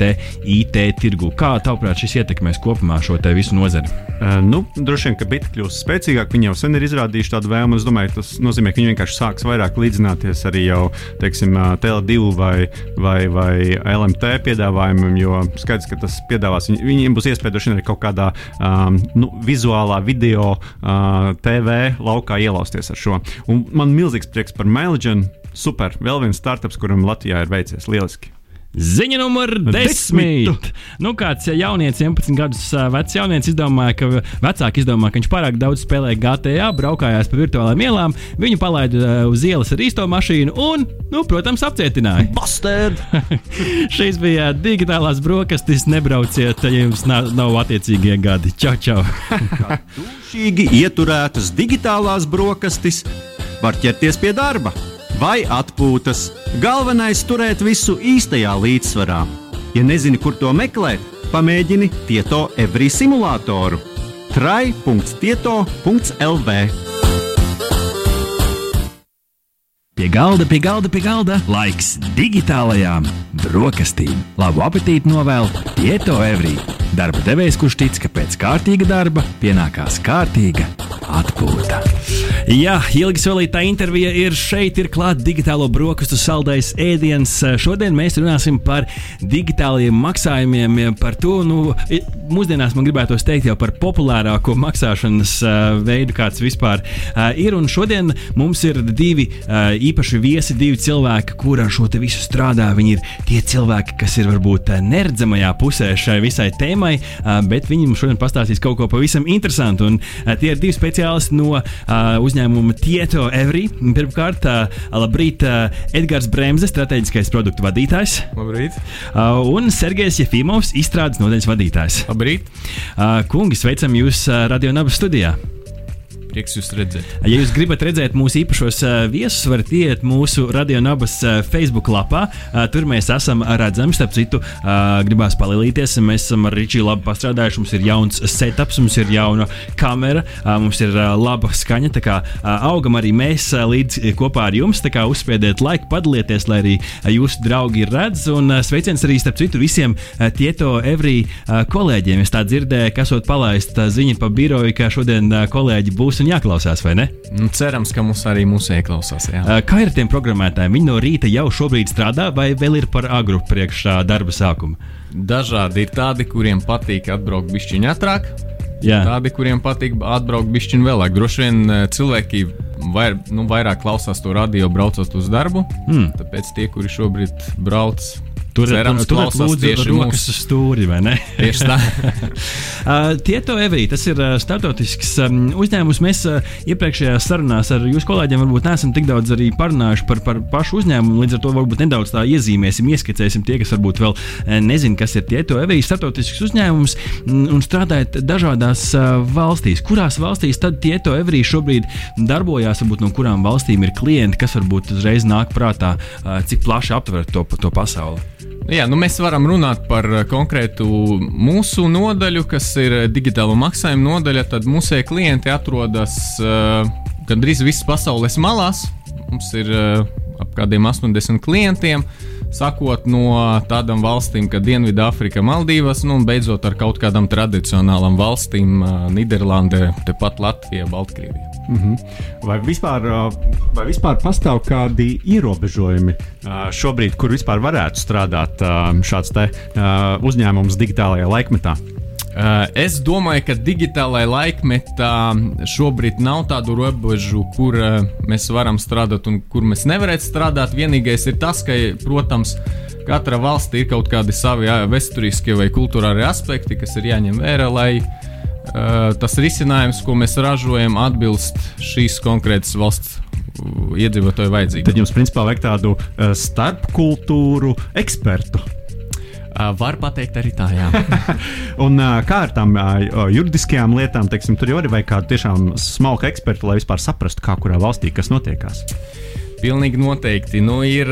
IT tirgu. Kā tavuprāt šis ietekmēs kopumā šo visu nozari? Uh, nu, droši vien, ka Bita kļūs spēcīgāk Viņi jau sen ir izrādījuši tādu vēlmu. Es domāju, tas nozīmē, ka viņi vienkārši sāks vairāk līdzināties arī jau teiksim, TL2 vai, vai, vai LMT piedāvājumam, jo skaidrs, ka tas piedāvās. Viņiem būs iespēja arī kaut kādā um, nu, vizuālā video uh, TV laukā ielausties ar šo. Un man milzīgs prieks par Mailģenu. Super, vēl viens startups, kuram Latvijā ir veicies lieliski. Ziņa numur desmit. Nu, kāds jaunietis, 11 gadus vecs jaunietis, izdomāja, ka vecāki izdomāja, ka viņš pārāk daudz spēlē GTA, braukājās pa virtuālajām ielām, viņu palaida uz ielas ar īsto mašīnu un, nu, protams, apcietināja. Bastard! Šīs bija digitālās brokastis. Nebrauciet, ja jums nav, nav attiecīgie gadi. Čau, čau! Dušīgi ieturētas digitālās brokastis var ķerties pie darba vai atpūtas. Galvenais - turēt visu īstajā līdzsvarā. Ja nezini, kur to meklēt, pamēģini Tieto Every simulātoru. try.tieto.lv Pie galda, pie galda, pie galda laiks digitālajām brokastīm. Labu apetīti novēl Tieto Evrī. Darba devējs, kurš tic, ka pēc kārtīga darba pienākās kārtīga atpūta. Jā, ilgi solītā intervija ir šeit, ir klāta digitālo brokastu saldais ēdiens. Šodien mēs runāsim par digitālajiem maksājumiem, par to, nu, mūsdienās man gribētos teikt jau par populārāko maksāšanas veidu, kāds vispār ir. Un šodien mums ir divi īpaši viesi, divi cilvēki, kuri ar šo visu strādā. Viņi ir tie cilvēki, kas ir varbūt neredzamajā pusē šai visai tēmai, bet viņi mums šodien pastāstīs kaut ko pavisam interesantu. Un tie ir divi speciālisti no uzņēmuma Tieto Every. Pirmkārt, labrīt, Edgars Bremse, strateģiskais produktu vadītājs. Labrīt. Un Sergejs Jefimovs, izstrādes nodaļas vadītājs. Labrīt. Kungi, sveicam jūs Radio Nabas studijā. Prieks jūs redzēt. Ja jūs gribat redzēt mūsu īpašos viesus, varat iet mūsu Radio Nabas Facebook lapā. Tur mēs esam redzami. Starp citu, gribās palīdzēties. Mēs esam ar Ričiju labi pastrādājuši. Mums ir jauns setups, mums ir jauna kamera, mums ir laba skaņa. Tā kā augam arī mēs līdz kopā ar jums. Tā kā uzspiediet laiku, padalieties, lai arī jūsu draugi redz. Un sveiciens arī starp citu visiem Tieto Evrī kolēģiem. Es tā dzirdēju, ka esot palaista ziņa pa biroju, ka šodien kolēģi būs un jāklausās, vai ne? Nu, cerams, ka mums arī mūsu ieklausās. Jā. Kā ir ar tiem programmētājiem? Viņi no rīta jau šobrīd strādā, vai vēl ir par agru priekš darba sākuma? Dažādi ir tādi, kuriem patīk atbraukt bišķiņā ātrāk. Jā. Tādi, kuriem patīk atbraukt bišķiņā vēlāk. Droši vien cilvēki vair, nu, vairāk klausās to radio, braucot uz darbu. Mm. Tāpēc tie, kuri šobrīd brauc Tur tur lūdzu rokas uz stūri, vai ne? Tieši tā. uh, Tieto Evrī, tas ir uh, startautisks um, uzņēmums. Mēs uh, iepriekšējās sarunās ar jūsu kolēģiem varbūt neesam tik daudz arī parunājuši par, par pašu uzņēmumu. Līdz ar to varbūt nedaudz tā iezīmēsim, ieskicēsim tie, kas varbūt vēl nezina, kas ir Tieto Evrī. Startautisks uzņēmums un strādājot dažādās uh, valstīs. Kurās valstīs tad Tieto Evrī šobrīd darbojās, varbūt no kurām valstīm ir klienti, kas varbūt uzreiz nāk prātā, uh, cik plaši aptver to, to pasauli? Jā, nu mēs varam runāt par eh, konkrētu mūsu nodaļu, kas ir eh, digitālo maksājumu nodaļa. Tad mūsu klienti atrodas uh, gandrīz visas pasaules malās. Mums ir uh, ap kādiem 80 klientiem. Sākot no tādām valstīm kā Dienvidāfrika, Maldīvas, nu, un beidzot ar kaut kādām tradicionālām valstīm - Nīderlandē, tepat Latvijā, Baltkrievijā. Mm -hmm. vai, vispār, vai vispār pastāv kādi ierobežojumi šobrīd, kur vispār varētu strādāt šāds te, uzņēmums digitālajā laikmetā? Es domāju, ka digitālajā laikmetā šobrīd nav tādu robežu, kur mēs varam strādāt un kur mēs nevarētu strādāt. Vienīgais ir tas, ka, protams, katra valsts ir kaut kādi savi vēsturiskie vai kultūrāli aspekti, kas ir jāņem vērā, lai Eh, tas risinājums, ko mēs ražojam, atbilst šīs konkrētas valsts iedzīvotāju vajadzībām. Tad jums, principā, vajag tādu starpkultūru ekspertu. Var teikt, arī tā, jā. un kā ar tām juridiskajām lietām, teiksim, tur jau ir vajag kādu tiešām smalku ekspertu, lai vispār saprastu, kā kurā valstī kas notiekās. Pilnīgi noteikti. Nu, ir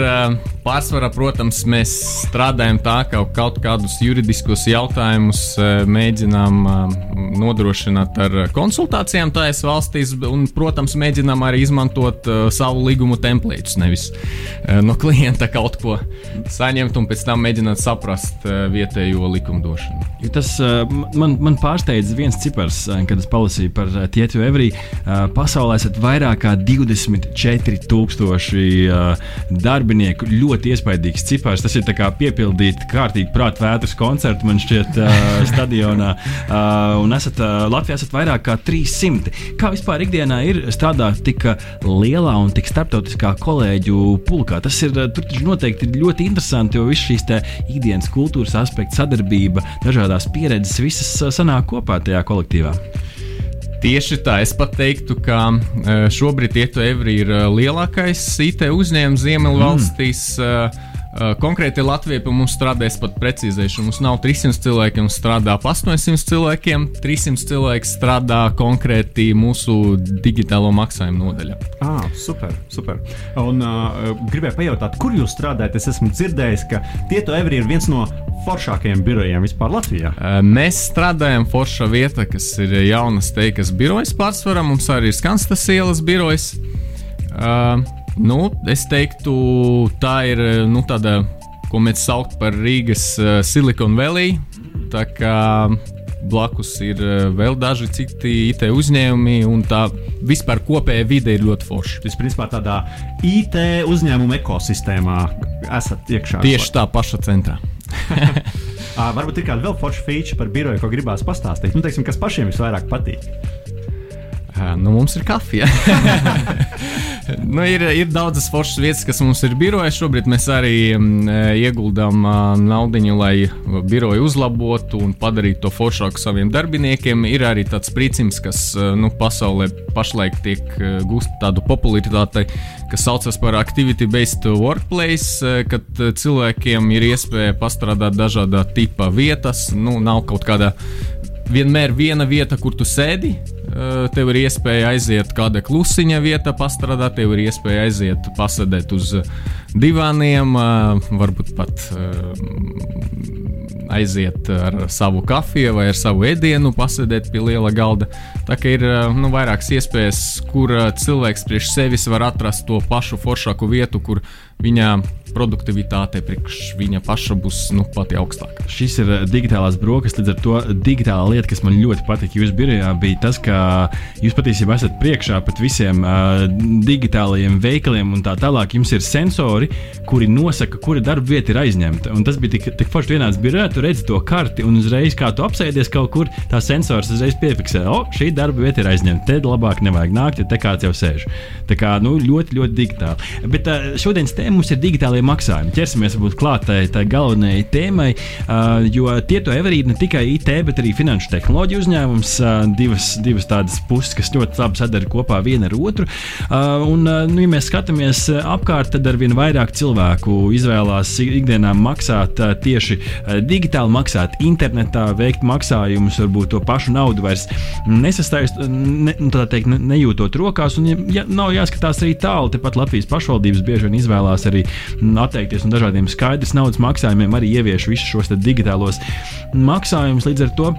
pārsvarā, protams, mēs strādājam tā, ka kaut kādus juridiskus jautājumus mēģinām nodrošināt ar konsultācijām tājas valstīs, un, protams, mēģinām arī izmantot savu līgumu templētus, nevis no klienta kaut ko saņemt un pēc tam mēģināt saprast vietējo likumdošanu. Tas man, man pārsteidz viens cipars, kad es palasīju par Tietu Evrī. Pasaulē esat vairāk kā 24 tūkstoši darbinieku. Ļoti iespaidīgs cipars. Tas ir piepildīt kārtīgi prāta vētras koncertu, man šķiet, stadionā. Un esat Latvijā esat vairāk kā 300. Kā vispār ikdienā ir strādāt tik lielā un tik starptautiskā kolēģu pulkā? Tas ir tur noteikti ļoti interesanti, jo viss šīs ikdienas kultūras aspekts, sadarbība, dažādas pieredzes, visas sanāk kopā tajā kolektīvā. Tieši tā, es pat teiktu, ka e, šobrīd Tieto Evri ir e, lielākais IT uzņēmums Ziemeļvalstīs. Mm. Konkrēti Latvija pie mums strādājas pat precīzēšana. Mums nav 300 cilvēki, mums strādā ap 800 cilvēkiem. 300 cilvēki strādā konkrēti mūsu digitālo maksājumu nodaļā. Ah, super, super. Un uh, gribēju pajautāt, kur jūs strādājat? Es esmu dzirdējis, ka Tieto Evri ir viens no foršākajiem birojiem vispār Latvijā. Uh, mēs strādājam forša vieta, kas ir jaunas teikas birojas pārsvarā. Mums arī ir Skanstas ielas birojas. Uh, Nu, es teiktu, tā ir nu, tāda, ko mēs saucam par Rīgas uh, Silicon Valley. Tā kā blakus ir uh, vēl daži citi IT uzņēmumi, un tā vispār kopējā vide ir ļoti forša. Jūs principā tādā IT uzņēmuma ekosistēmā esat iekšā. Tieši tā paša centrā. varbūt ir kāda vēl forša feature par biroju, ko gribās pastāstīt. Nu, teiksim, kas pašiem visvairāk patīk. Nu, mums ir kafija. nu, ir, ir daudzas foršas vietas, kas mums ir biroja. Šobrīd mēs arī um, ieguldām naudu, lai biroju uzlabotu un padarītu to foršāku saviem darbiniekiem. Ir arī tāds princips, kas nu, pasaulē pašlaik tiek uh, gūst tādu popularitāti, kas saucas par activity-based workplace, kad cilvēkiem ir iespēja pastrādāt dažādā tipa vietas. Nu, nav kaut kāda vienmēr viena vieta, kur tu sēdi. Eh, tev ir iespēja aiziet kāda klusiņa vieta, pastrādāt, tev ir iespēja aiziet, pasēdēt uz divāniem, eh, varbūt pat eh, aiziet ar savu kafiju vai ar savu ēdienu, pasēdēt pie liela galda. Tā kā ir nu, vairākas iespējas, kur cilvēks priekš sevis var atrast to pašu foršāku vietu, kur viņa produktivitāte priekš viņa paša būs nu, pati augstāka. Šis ir digitālās brokastis, līdz ar to digitālā lieta, kas man ļoti patika jūsu birojā, bija tas, ka jūs patiesībā esat priekšā pat visiem uh, digitālajiem veikaliem un tā tālāk. Jums ir sensori, kuri nosaka, kura darba vieta ir aizņemta. Un tas bija tik, tik forši vienāds birojā, tu redzi to karti un uzreiz, kā tu apsēdies kaut kur, tā sensors uzreiz piefiksē, o, oh, šī darba vieta ir aizņemta. Te labāk nevajag nākt, jo te kāds jau sēž. Tā kā nu, ļoti, ļoti digitāli. Bet uh, šodienas tēma mums ir digitālie maksājumi. Ķersimies klātai tai galvenajai tēmai, jo tie to everīd ne tikai IT, bet arī finanšu tehnoloģiju uzņēmums. Divas, divas tādas puses, kas ļoti labi sadara kopā viena ar otru. Un, nu, ja mēs skatāmies apkārt, tad ar vien vairāk cilvēku izvēlās ikdienā maksāt tieši digitāli, maksāt internetā, veikt maksājumus, varbūt to pašu naudu vairs nesastāst, ne, nu, teikt, ne, nejūtot rokās. Un, ja nav jāskatās arī tālu, tepat Latvijas pašvaldības bieži vien izvēlās arī atteikties no dažādiem skaidrs naudas maksājumiem, arī ievieš visus šos digitālos maksājumus. Līdz ar to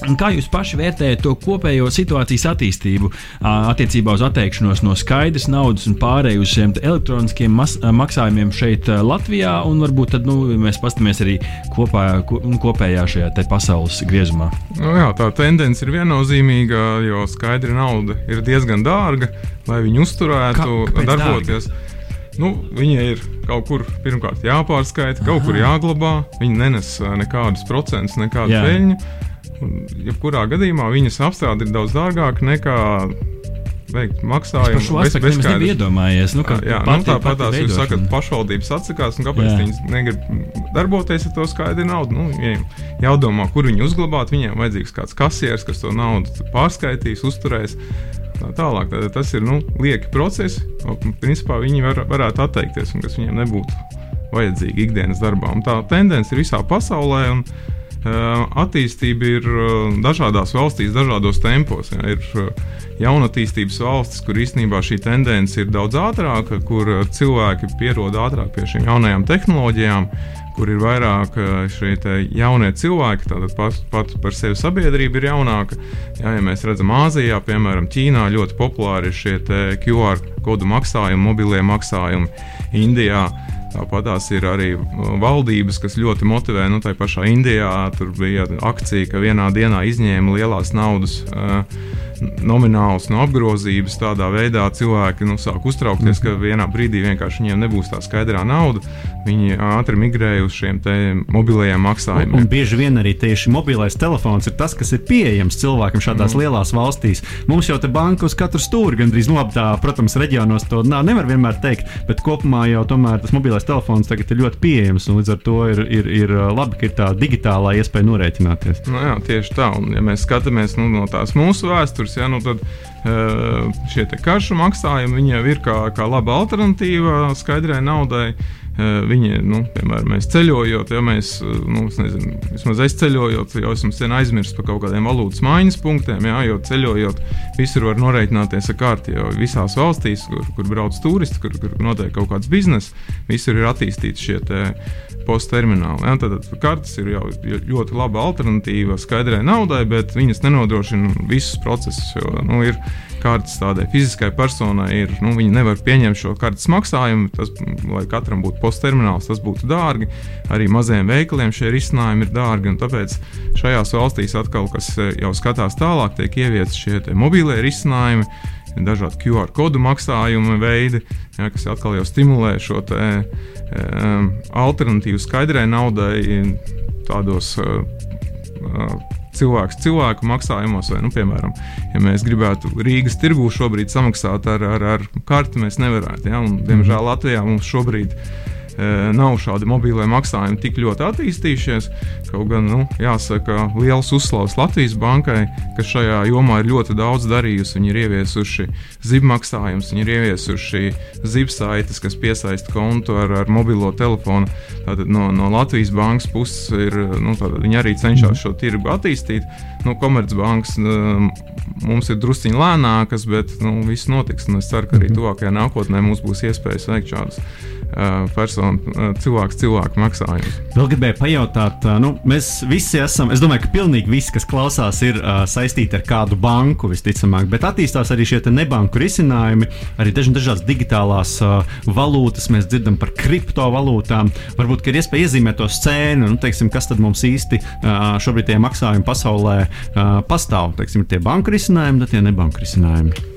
Kā jūs paši vērtējat to kopējo situācijas attīstību attiecībā uz atteikšanos no skaidras naudas un pārēju uz šiem elektroniskiem maksājumiem šeit, Latvijā, un varbūt tad, nu, mēs paskatāmies arī kopā, kopējā šajā pasaules griezumā? Nu, jā, tā tendence ir viennozīmīga, jo skaidra nauda ir diezgan dārga, lai viņi uzturētu, Kā, darboties. Dārga? Nu, viņai ir kaut kur pirmkārt jāpārskaita, kaut Aha. kur jāglabā. Viņa nenes nekādus procentus, nekādu Jā. peļņu. Jebkurā gadījumā viņas apstrāde ir daudz dārgāka nekā veikt maksājumu. Es par šo aspektu nebiju iedomājies. Nu, jā, nu, tāpat tās jūs sakat, pašvaldības atsakās, un kāpēc jā. viņas negrib darboties ar to skaidru naudu? Nu, viņiem jādomā, kur viņi uzglabāt. Viņiem vajadzīgs kāds kasieris, kas to naudu pārskaitīs, uzturēs tā tālāk. Tad tas ir nu, lieki procesi, un principā viņi var, varētu atteikties, un kas viņiem nebūtu vajadzīgi ikdienas darbā. Un tā tendence ir visā pasaulē. Un, Uh, attīstība ir uh, dažādās valstīs, dažādos tempos. Ja, ir uh, jaunatīstības valstis, kur īstenībā šī tendence ir daudz ātrāka, kur cilvēki pierod ātrāk pie šīm jaunajām tehnoloģijām, kur ir vairāk šie jaunie cilvēki, tātad pats pat par sevi sabiedrība ir jaunāka. Jā, ja mēs redzam, Āzijā, piemēram, Ķīnā ļoti populāri ir šie QR kodu maksājumi, mobilie maksājumi, Indijā. Tāpat tās ir arī valdības, kas ļoti motivē. Nu, tā pašā Indijā tur bija akcija, ka vienā dienā izņēma lielās naudas. Uh, nomināls no apgrozības. Tādā veidā cilvēki nu, sāk uztraukties, ka vienā brīdī vienkārši viņiem nebūs tā skaidrā nauda. Viņi ātri migrēja uz šiem mobilajiem maksājumiem. Un, un bieži vien arī tieši mobilais telefons ir tas, kas ir pieejams cilvēkam šādās mm. lielās valstīs. Mums jau te banka uz katru stūri gandrīz nu, labi, tā, protams, reģionos to nā, nevar vienmēr teikt, bet kopumā jau tomēr tas mobilais telefons tagad ir ļoti pieejams līdz ar to ir, ir, ir labi, ka ir tā digitālā iespēja norēķināties. Nu, jā, tieši tā. Un, ja mēs skatāmies nu, no tās mūsu vēstures, resursi, ja, nu tad uh, šie karšu maksājumi jau ir kā, kā laba alternatīva skaidrai naudai. Viņi, nu, piemēram, mēs ceļojot, ja mēs, nu, es nezinu, vismaz es ceļojot, jau esmu sen aizmirsis par kaut kādiem valūtas maiņas punktiem, jā, jo ceļojot, visur var norēķināties ar kārti, jo visās valstīs, kur, kur brauc turisti, kur, kur notiek kaut kāds bizness, visur ir attīstīti šie posttermināli. Ja? Tad, tad kartes ir jau ļoti laba alternatīva skaidrai naudai, bet viņas nenodrošina visus procesus. Jo, nu, ir, kartes tādai fiziskai personai ir, nu, viņi nevar pieņemt šo kartes maksājumu. Tas, lai katram būtu posttermināls, tas būtu dārgi. Arī mazajiem veikaliem šie risinājumi ir dārgi. Tāpēc šajās valstīs atkal, kas jau skatās tālāk, tiek ieviesti šie mobīlie risinājumi dažādi QR kodu maksājumu veidi, ja, kas atkal jau stimulē šo te, um, alternatīvu skaidrai naudai tādos uh, cilvēks cilvēku maksājumos, vai, nu, piemēram, ja mēs gribētu Rīgas tirgū šobrīd samaksāt ar, ar, ar karti, mēs nevarētu. Ja? Un, diemžēl Latvijā mums šobrīd ir nav šādi mobīlie maksājumi tik ļoti attīstījušies. Kaut gan, nu, jāsaka, liels uzslavs Latvijas bankai, kas šajā jomā ir ļoti daudz darījusi. Viņi ir ieviesuši zibmaksājumus, viņi ir ieviesuši zibsaites, kas piesaista kontu ar, ar mobilo telefonu. Tātad no, no Latvijas bankas puses ir, nu, viņi arī cenšas šo tirgu attīstīt. Nu, Komercbanks mums ir drusciņi lēnākas, bet nu, viss notiks. Es ceru, ka arī mhm. tuvākajā nākotnē mums būs iespējas veikt šādus personu, cilvēku cilvēku maksājumus. Vēl gribēju pajautāt, nu, mēs visi esam, es domāju, ka pilnīgi visi, kas klausās, ir uh, saistīti ar kādu banku visticamāk, bet attīstās arī šie nebanku risinājumi, arī dažādas digitālās uh, valūtas, mēs dzirdam par kriptovalūtām. Varbūt ir iespēja iezīmēt to scēnu, nu, teiksim, kas tad mums īsti uh, šobrīd tie maksājumi pasaulē uh, pastāv. Teiksim, tie banku risinājumi, tad tie nebanku risinājumi.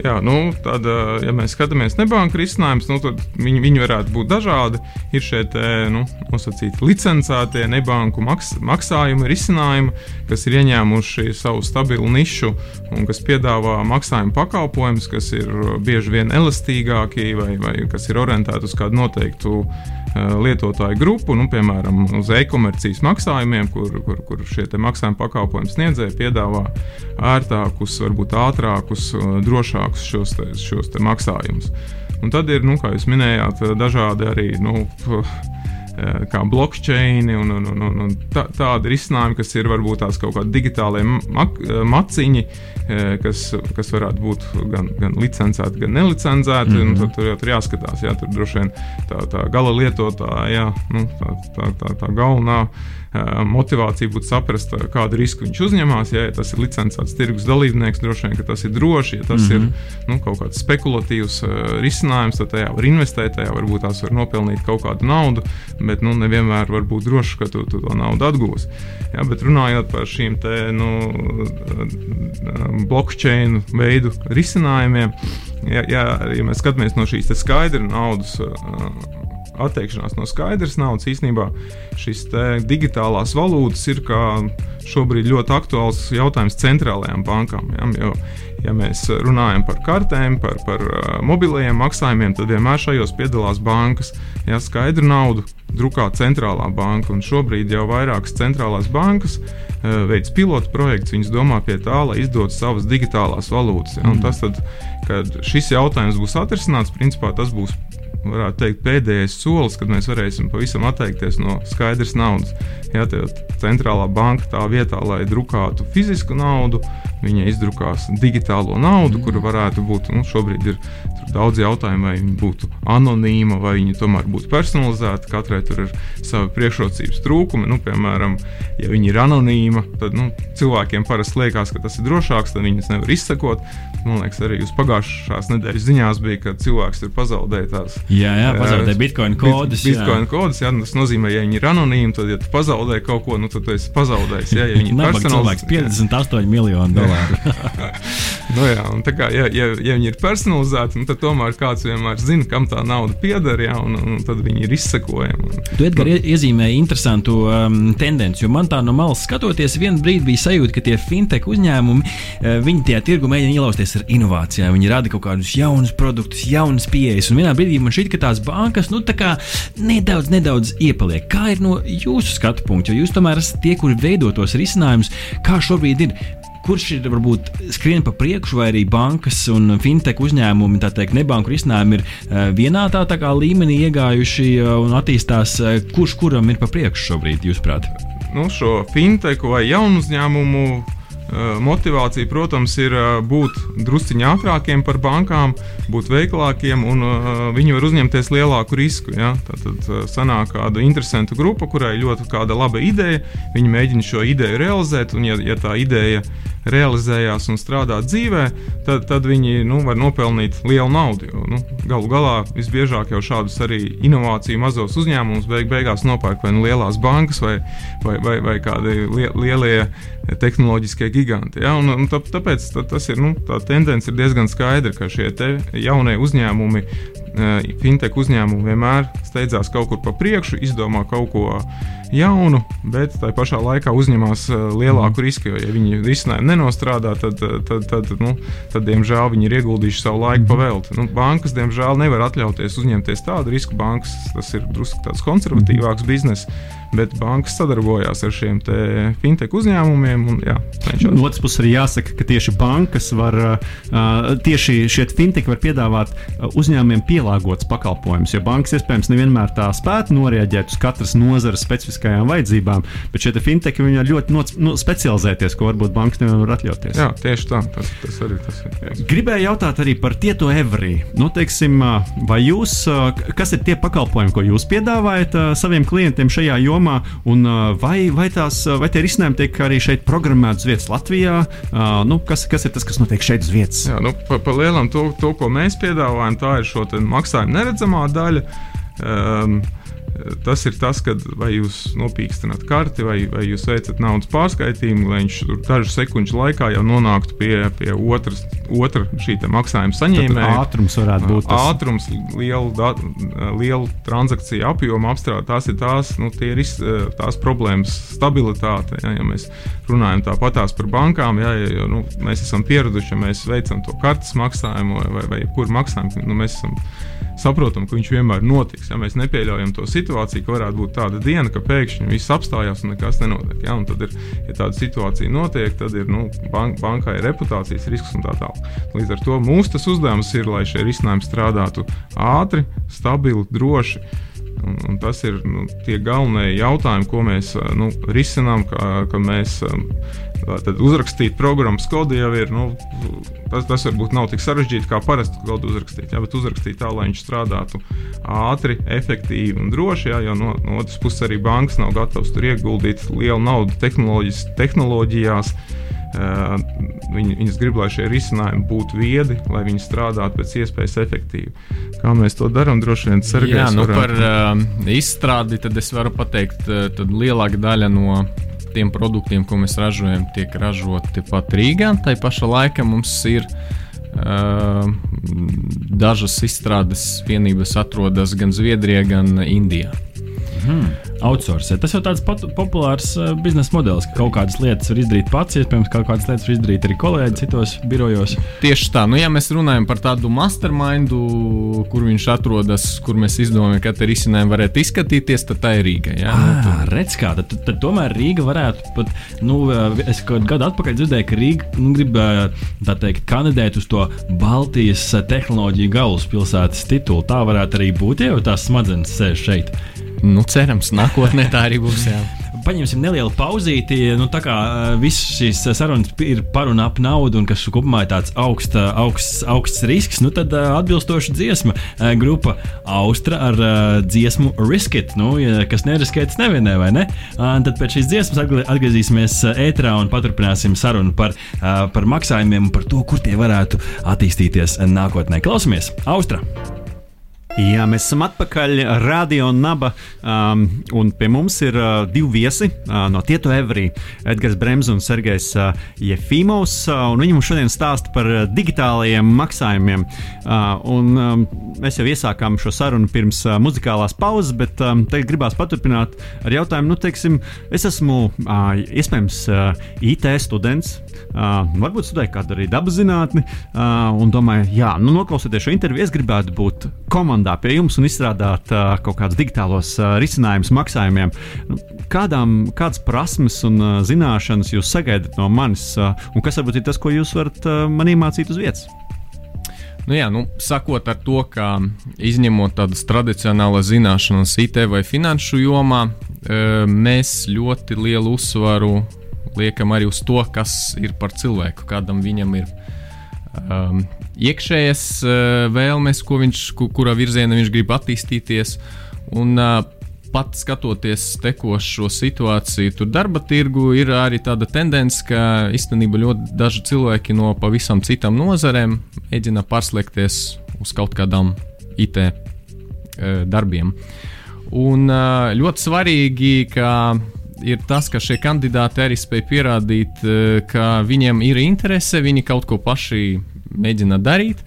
Jā, nu, tad, ja mēs skatāmies nebanku risinājumus, nu, tad viņi, viņi varētu būt dažādi. Ir šie nu, nosacīti licencētie nebanku maks, maksājumi, risinājumi, kas ir ieņēmuši savu stabilu nišu un kas piedāvā maksājumu pakalpojumus, kas ir bieži vien elastīgāki vai, vai kas ir orientēti uz kādu noteiktu lietotāju grupu, nu, piemēram, uz e-komercijas maksājumiem, kur, kur, kur šie maksājuma pakalpojumu sniedzēji piedāvā ērtākus, varbūt ātrākus, drošākus vairākus šos, te, šos te maksājumus. Un tad ir, nu, kā jūs minējāt, dažādi arī. Nu, eh, kā blockchain un, un, un, un tā, tādi risinājumi, kas ir varbūt tās kaut kādi digitālie mak, eh, maciņi, eh, kas, kas varētu būt gan, gan licencēti, gan nelicencēti. Mm -hmm. Tur jau tur jāskatās, jā, tur droši vien tā, tā gala lietotāja, jā, nu, tā, tā, tā, tā galvenā motivācija būtu saprast, kādu risku viņš uzņemās. Ja, ja tas ir licencēts tirgus dalībnieks, droši vien tas ir droši. Ja tas mm -hmm. ir mhm. nu, kaut kāds spekulatīvs uh, risinājums, tad tajā var investēt, tajā varbūt tās var nopelnīt kaut kādu naudu, bet nu, nevienmēr var būt droši, ka tu, tu to naudu atgūsi. Ja, bet runājot par šīm te, nu, blockchain veidu risinājumiem, ja, ja, ja mēs skatāmies no šīs skaidra naudas. Uh, atteikšanās no skaidras naudas. Īsnībā šis digitālās valūtas ir šobrīd ļoti aktuāls jautājums centrālajām bankām. Ja, jo, ja mēs runājam par kartēm, par, par mobilajiem maksājumiem, tad vienmēr šajos piedalās bankas. Ja skaidru naudu drukā centrālā banka, un šobrīd jau vairākas centrālās bankas uh, veids pilotu projekts. Viņas domā pie tā, lai izdotu savas digitālās valūtas. Ja, mm. Tas, tad, kad šis jautājums būs atrisināts, principā tas būs varētu teikt, pēdējais solis, kad mēs varēsim pavisam atteikties no skaidras naudas. Jā, centrālā banka tā vietā, lai drukātu fizisku naudu, viņa izdrukās digitālo naudu, kura varētu būt nu, šobrīd ir daudz jautājumu, vai viņa būtu anonīma, vai viņa tomēr būtu personalizēta. Katrai tur ir savi priekšrocības trūkumi. Nu, piemēram, ja viņa ir anonīma, tad nu, cilvēkiem parasti liekas, ka tas ir drošāks, tad viņas nevar izsekot. Man liekas, arī uz pagājušās nedēļas ziņās bija, ka cilvēks ir pazaudējis tās. Jā, jā pazaudēja bitkoinu kodus. Bitcoin kodus jā, tas nozīmē, ja viņi ir anonīmi, tad, ja tu pazaudē kaut ko, nu, tad tu esi pazaudējis. Jā, ja viņi ir personāls, 58 miljoni dolāru. nu, jā, kā, ja, ja, ja viņi ir personalizēti, nu, tad tomēr kāds vienmēr zina, kam tā nauda pieder, jā, un, un tad viņi ir izsekojami. Un, tu, Edgar, nu, iezīmēji interesantu um, tendenci, jo man tā no malas skatoties, vienā brīdī bija sajūta, ka tie fintech uzņēmumi, uh, viņi tajā tirgu mēģina ielausties ar inovācijām, viņi rada kaut kādus jaunus produktus, jaunas pieejas, un vienā brīdī man šķiet, ka tās bankas, nu, tā kā nedaudz, nedaudz iepaliek. Kā ir no jūsu skatu punkta, jo jūs tomēr esat tie, kuri veido tos risinājumus, kā šobrīd ir kurš ir varbūt skrien pa priekšu, vai arī bankas un fintech uzņēmumi, tā teikt, nebanku risinājumi ir vienā tā, tā kā līmenī iegājuši un attīstās, kurš kuram ir pa priekšu šobrīd, jūsuprāt? Nu, šo fintech vai jaunu uzņēmumu motivācija, protams, ir būt drusciņā ātrākiem par bankām, būt veiklākiem, un viņi var uzņemties lielāku risku. Ja? Tad sanāk kāda interesanta grupa, kurai ļoti kāda laba ideja, viņi mēģina šo ideju realizēt, un ja, ja tā ideja realizējās un strādā dzīvē, tad, tad viņi nu, var nopelnīt lielu naudu. Jo, nu, galu galā visbiežāk jau šādus arī inovāciju mazos uzņēmumus beig beigās nopērk vai nu lielās bankas vai, vai, vai, vai kādi lielie tehnoloģiskie giganti. Ja? Un, un tā, tāpēc tā, tas ir, nu, tā tendence ir diezgan skaidra, ka šie jaunie uzņēmumi, eh, fintech uzņēmumi vienmēr steidzās kaut kur pa priekšu, izdomā kaut ko jaunu, bet tā pašā laikā uzņemās eh, lielāku risku. Jo, ja viņi risinājumu nenostrādā, tad, eh, tad, tad, nu, tad diemžēl, viņi ir ieguldījuši savu laiku pavēlti. Nu, bankas, diemžēl, nevar atļauties uzņemties tādu risku. Bankas tas ir drusku konservatīvāks bizness bet bankas sadarbojās ar šiem fintech uzņēmumiem. Un, jā, no otras puses, arī jāsaka, ka tieši bankas var, tieši šie fintech var piedāvāt uzņēmumiem pielāgots pakalpojumus, jo bankas iespējams nevienmēr tā spētu noreaģēt uz katras nozares specifiskajām vajadzībām, bet šie fintech viņi var ļoti noc, nu, specializēties, ko varbūt bankas nevar atļauties. Jā, tieši tā, tas, tas arī tas ir. Jā. Gribēju jautāt arī par tieto Every. Nu, teiksim, vai jūs, kas ir tie pakalpojumi, ko jūs piedāvājat saviem klientiem šajā jomā? Jomā, un vai, vai, tās, vai tie risinājumi tiek arī šeit programmēti uz vietas Latvijā? Nu, kas, kas ir tas, kas notiek šeit uz vietas? Jā, nu, pa, pa lielam to, to, ko mēs piedāvājam, tā ir šo maksājumu neredzamā daļa. Um, Tas ir tas, kad vai jūs nopīkstināt karti, vai, vai jūs veicat naudas pārskaitījumu, lai viņš tur dažu sekundžu laikā jau nonāktu pie, pie otras, otra šī maksājuma saņēmēja. Ātrums varētu būt tas. Ātrums, liela, liela transakcija apjoma apstrāde, tās ir tās, nu, ir tās problēmas, stabilitāte. Ja, ja mēs runājam tāpatās par bankām, ja, ja, nu, mēs esam pieraduši, ja mēs veicam to kartes maksājumu vai, vai, vai kuru maksājumu, nu, mēs esam saprotam, ka viņš vienmēr notiks. Ja mēs nepieļaujam to situāciju, ka varētu būt tāda diena, ka pēkšņi viss apstājās un nekas nenotiek. Ja? Un tad, ir, ja tāda situācija notiek, tad ir nu, bank, bankai reputācijas risks un tā tālāk. Līdz ar to mūsu uzdevums ir, lai šie risinājumi strādātu ātri, stabili, droši. Un, un tas ir nu, tie galvenie jautājumi, ko mēs nu, risinām, ka, ka mēs Tad uzrakstīt programmas kodu jau ir. Nu, tas, tas varbūt nav tik sarežģīti kā parasti kodu uzrakstīt. Jā, bet uzrakstīt tā, lai viņš strādātu ātri, efektīvi un droši. Jā, jo no, no otras puses arī bankas nav gatavas tur ieguldīt lielu naudu tehnoloģijās. Uh, viņi, viņas grib, lai šie risinājumi būtu viedi, lai viņi strādātu pēc iespējas efektīvi. Kā mēs to darām, droši vien Sergejs. Jā, nu par uh, izstrādi tad es varu pateikt, uh, lielāka daļa no tiem produktiem, ko mēs ražojam, tiek ražoti pat Rīgā. Tā pašā laikā mums ir uh, dažas izstrādes vienības, atrodas gan Zviedrijā, gan Indijā. Hmm outsourcē. Tas jau tāds populārs uh, biznesa modelis, ka kaut kādas lietas var izdarīt pats, iespējams, kaut kādas lietas var izdarīt arī kolēģi citos birojos. Tieši tā, nu, ja mēs runājam par tādu mastermindu, kur viņš atrodas, kur mēs izdomājam, ka te risinājumi varētu izskatīties, tad tā ir Rīga. Jā, nu, ah, nu, redz, kā tad, tad, tad tomēr Rīga varētu pat, nu, es kaut gadu atpakaļ dzirdēju, ka Rīga nu, grib, tā teikt, kandidēt uz to Baltijas tehnoloģiju galvaspilsētas titulu. Tā varētu arī būt, ja jau tās smadzenes sēž šeit. Nu, cerams, nākotnē tā arī būs. Jā. Paņemsim nelielu pauzīti. Nu, tā kā visas šīs sarunas ir par un ap naudu, un kas kopumā ir tāds augsts, augsts, augsts risks, nu, tad atbilstoši dziesma grupa Austra ar dziesmu Riskit, nu, kas neriskēts nevienē, vai ne? Tad pēc šīs dziesmas atgriezīsimies ētrā un paturpināsim sarunu par, par maksājumiem un par to, kur tie varētu attīstīties nākotnē. Klausamies! Austra! Jā, mēs esam atpakaļ Radio Naba, um, un pie mums ir uh, divi viesi uh, no Tieto Everī - Edgars Brems un Sergejs uh, Jefimovs. Uh, viņi mums šodien stāsta par uh, digitālajiem maksājumiem. Uh, un, um, mēs jau iesākām šo sarunu pirms uh, muzikālās pauzes, bet um, tagad gribās paturpināt ar jautājumu, nu, teiksim, es esmu uh, iespējams uh, IT students, uh, varbūt studēju kādu arī dabas zinātni, uh, un domāju, jā, nu, noklausoties šo interviju, es gribētu būt komandā strādā pie jums un izstrādāt uh, kaut kādus digitālos uh, risinājumus maksājumiem. Nu, kādām, kādas prasmes un uh, zināšanas jūs sagaidat no manis, uh, un kas varbūt ir tas, ko jūs varat uh, man iemācīt uz vietas? Nu jā, nu, sakot ar to, ka izņemot tādas tradicionālas zināšanas IT vai finanšu jomā, mēs ļoti lielu uzsvaru liekam arī uz to, kas ir par cilvēku, kādam viņam ir um, iekšējas uh, vēlmes, viņš, kurā virzienā viņš grib attīstīties. Un, uh, pat skatoties tekošo situāciju, tur darba tirgu ir arī tāda tendence, ka īstenībā ļoti daži cilvēki no pavisam citām nozarēm mēģina pārslēgties uz kaut kādām IT uh, darbiem. Un ļoti svarīgi, ka ir tas, ka šie kandidāti arī spēj pierādīt, ka viņiem ir interese, viņi kaut ko paši mēģina darīt.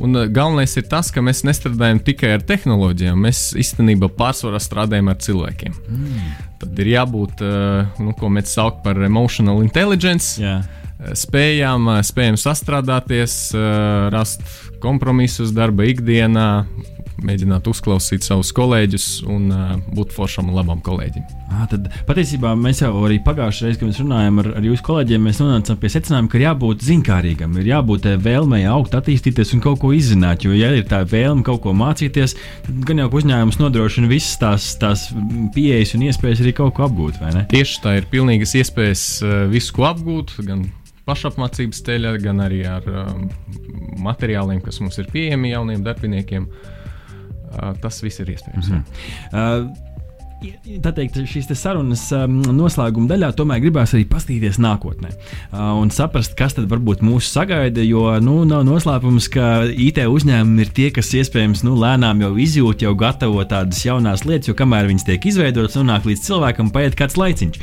Un uh, galvenais ir tas, ka mēs nestrādājam tikai ar tehnoloģijām, mēs īstenībā pārsvarā strādājam ar cilvēkiem. Mm. Tad ir jābūt, uh, nu, ko mēs saucam par emotional intelligence. Yeah. Spējām, uh, spējām sastrādāties, rast kompromisus darba ikdienā, mēģināt uzklausīt savus kolēģus un uh, būt foršam un labam kolēģim. À, tad patiesībā mēs jau arī pagājušajā reizē, kad mēs runājām ar, ar jūsu kolēģiem, mēs nonācām pie secinājuma, ka ir jābūt zinkārīgam, ir jābūt vēlmei augt, attīstīties un kaut ko izzināt. Jo, ja ir tā vēlme kaut ko mācīties, tad gan jau uzņēmums nodrošina visas tās, tās pieejas un iespējas arī kaut ko apgūt. Tieši tā ir pilnīgas iespējas visu ko apgūt. Gan pašapmācības ceļā, gan arī ar um, materiāliem, kas mums ir pieejami jauniem darbiniekiem. Uh, tas viss ir iespējams. Mm -hmm. uh, tā teikt, šīs sarunas um, noslēguma daļā tomēr gribēs arī paskatīties nākotnē uh, un saprast, kas tad varbūt mūs sagaida. Jo nu, nav noslēpums, ka IT uzņēmumi ir tie, kas iespējams nu, lēnām jau izjūt, jau gatavo tādas jaunas lietas, jo kamēr viņas tiek izveidotas, nonāk līdz cilvēkam, paiet kāds laiciņš.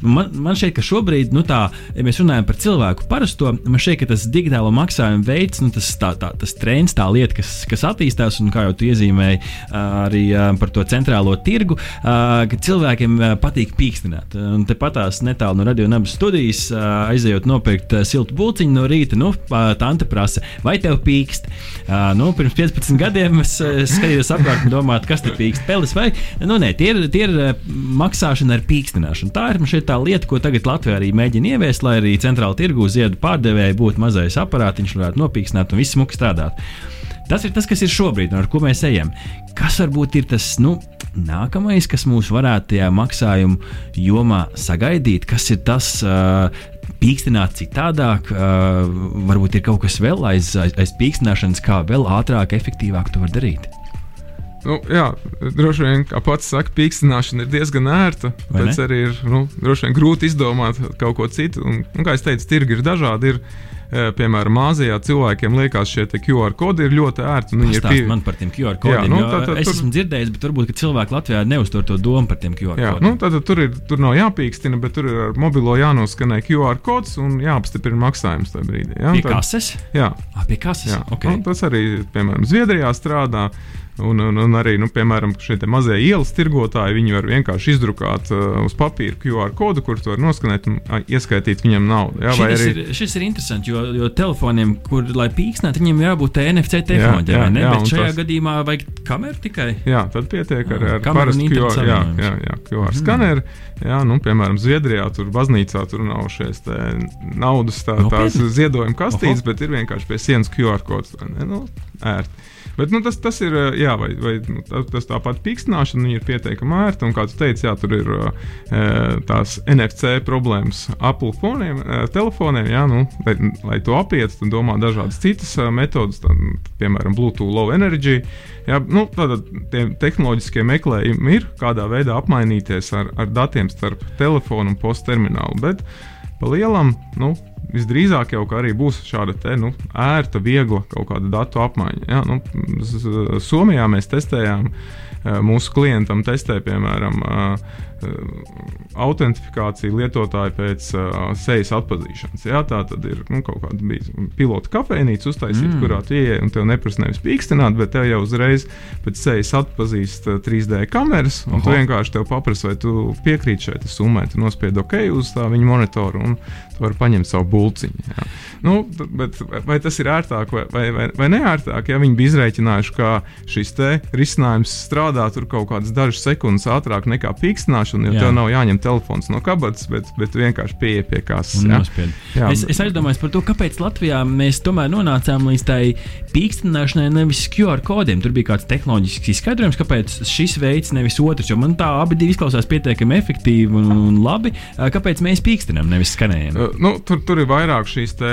Man, man šķiet, ka šobrīd, nu, tā, ja mēs runājam par cilvēku parasto, man šķiet, ka tas digitālo maksājumu veids, nu, tas, tā, tā, tas trends, tā lieta, kas, kas attīstās, un kā jau tu iezīmēji arī par to centrālo tirgu, ka cilvēkiem patīk pīkstināt. Un tepat tās netālu no radionabas studijas, aizejot nopirkt siltu buļciņu no rīta, nu, tante prasa, vai tev pīkst? Nu, pirms 15 gadiem es skatījos apkārt un domāju, kas te pīkst, peles vai, nu, nē, tie ir, tie ir maksāšana ar pīkstināšanu. Tā ir šeit tā lieta, ko tagad Latvija arī mēģina ieviest, lai arī centrāla tirgu ziedu pārdevēji būtu mazais aparātiņš, varētu nopīkstināt un viss smuki strādāt. Tas ir tas, kas ir šobrīd, un ar ko mēs ejam. Kas varbūt ir tas nu, nākamais, kas mūs varētu tajā maksājumu jomā sagaidīt? Kas ir tas, uh, pīkstināt citādāk, uh, varbūt ir kaut kas vēl aiz, aiz, aiz pīkstināšanas, kā vēl ātrāk, efektīvāk to var darīt? Nu, jā, droši vien, kā pats saka, pīkstināšana ir diezgan ērta. Tāpēc arī ir nu, vien grūti izdomāt kaut ko citu. Un, un, kā jau teicu, tirgi ir dažādi. Ir, e, piemēram, Māzijā cilvēkiem liekas, šie QR kodi ir ļoti ērti. Viņi ir pie... man par tiem QR kodiem. Jā, nu, tā, tā, es tur... esmu dzirdējis, bet varbūt cilvēki Latvijā neuztur to domu par tiem QR jā, kodiem. Nu, tā, tā, tur, ir, tur nav jāpīkstina, bet tur ir ar mobilo jānoskanē QR kods un jāapstiprina maksājums tajā brīdī. Jā, pie kases? Jā, ah, pie kases. Jā. Okay. Nu, tas arī, piemēram, Zviedrijā strādā. Un, un, un arī, nu, piemēram, šie mazie ielas tirgotāji, viņi var vienkārši izdrukāt uh, uz papīra QR kodu, kur to var noskanēt un ieskaitīt viņam naudu. Jā, šis, arī... ir, šis ir interesanti, jo, jo telefoniem, kur lai pīksnētu, viņiem jābūt NFC tehnoloģijai. Jā, jā, jā, Bet šajā tas... gadījumā vajag kameru tikai. Jā, tad pietiek ar, ar parastu QR, jā, jā, jā, QR mm. skaneru. Jā, nu, piemēram, Zviedrijā tur baznīcā tur nav šīs naudas tā, tās ziedojuma kastītes, Oho. bet ir vienkārši pie sienas QR kods. Ne, nu, ērti. Bet nu, tas, tas ir, jā, vai, vai nu, tas tāpat pīkstināšana ir pietiekami ērta. Un, kā tu teici, jā, tur ir tās NFC problēmas Apple foniem, telefoniem. Jā, nu, lai, lai to apietu, tad domā dažādas citas metodas, tā, piemēram, Bluetooth Low Energy. Jā, nu, tātad tie tehnoloģiskie meklējumi ir, kādā veidā apmainīties ar, ar datiem starp telefonu un postterminālu. Bet pa lielam, nu, visdrīzāk jau arī būs šāda te, nu, ērta, viegla kaut kāda datu apmaiņa. Ja? Nu, Somijā mēs testējām, mūsu klientam testēja, piemēram, autentifikāciju lietotāju pēc uh, sejas atpazīšanas. Jā, tā tad ir nu, kaut kāda pilota kafejnīca uztaisīta, mm. kurā tu ieej un tev neprasa nevis pīkstināt, bet tev jau uzreiz pēc sejas atpazīst 3D kameras. Un Oho. tu vienkārši tev paprasa, vai tu piekrīti šai summai. Tu nospied OK uz tā viņa monitoru un tu vari paņemt savu bulciņu. Jā. Nu, bet vai tas ir ērtāk vai, vai, vai, vai neērtāk? Ja viņi bija izreikinājuši, ka šis risinājums strādā tur kaut kādas dažas sekundes ātrāk nekā pīkstināšana, jo Jā. tev nav jāņem telefons no kabatas, bet, bet vienkārši pieeja pie kāsas. Es, es aizdomājos par to, kāpēc Latvijā mēs tomēr nonācām līdz tai pīkstināšanai, nevis QR kodiem. Tur bija kāds tehnoloģisks izskaidrojums, kāpēc šis veids, nevis otrs, jo man tā abi izklausās pietiekami efektīvi un, un labi. Kāpēc mēs pīkstinām, nevis skanējam? Uh, nu, tur, tur ir vairāk šīs te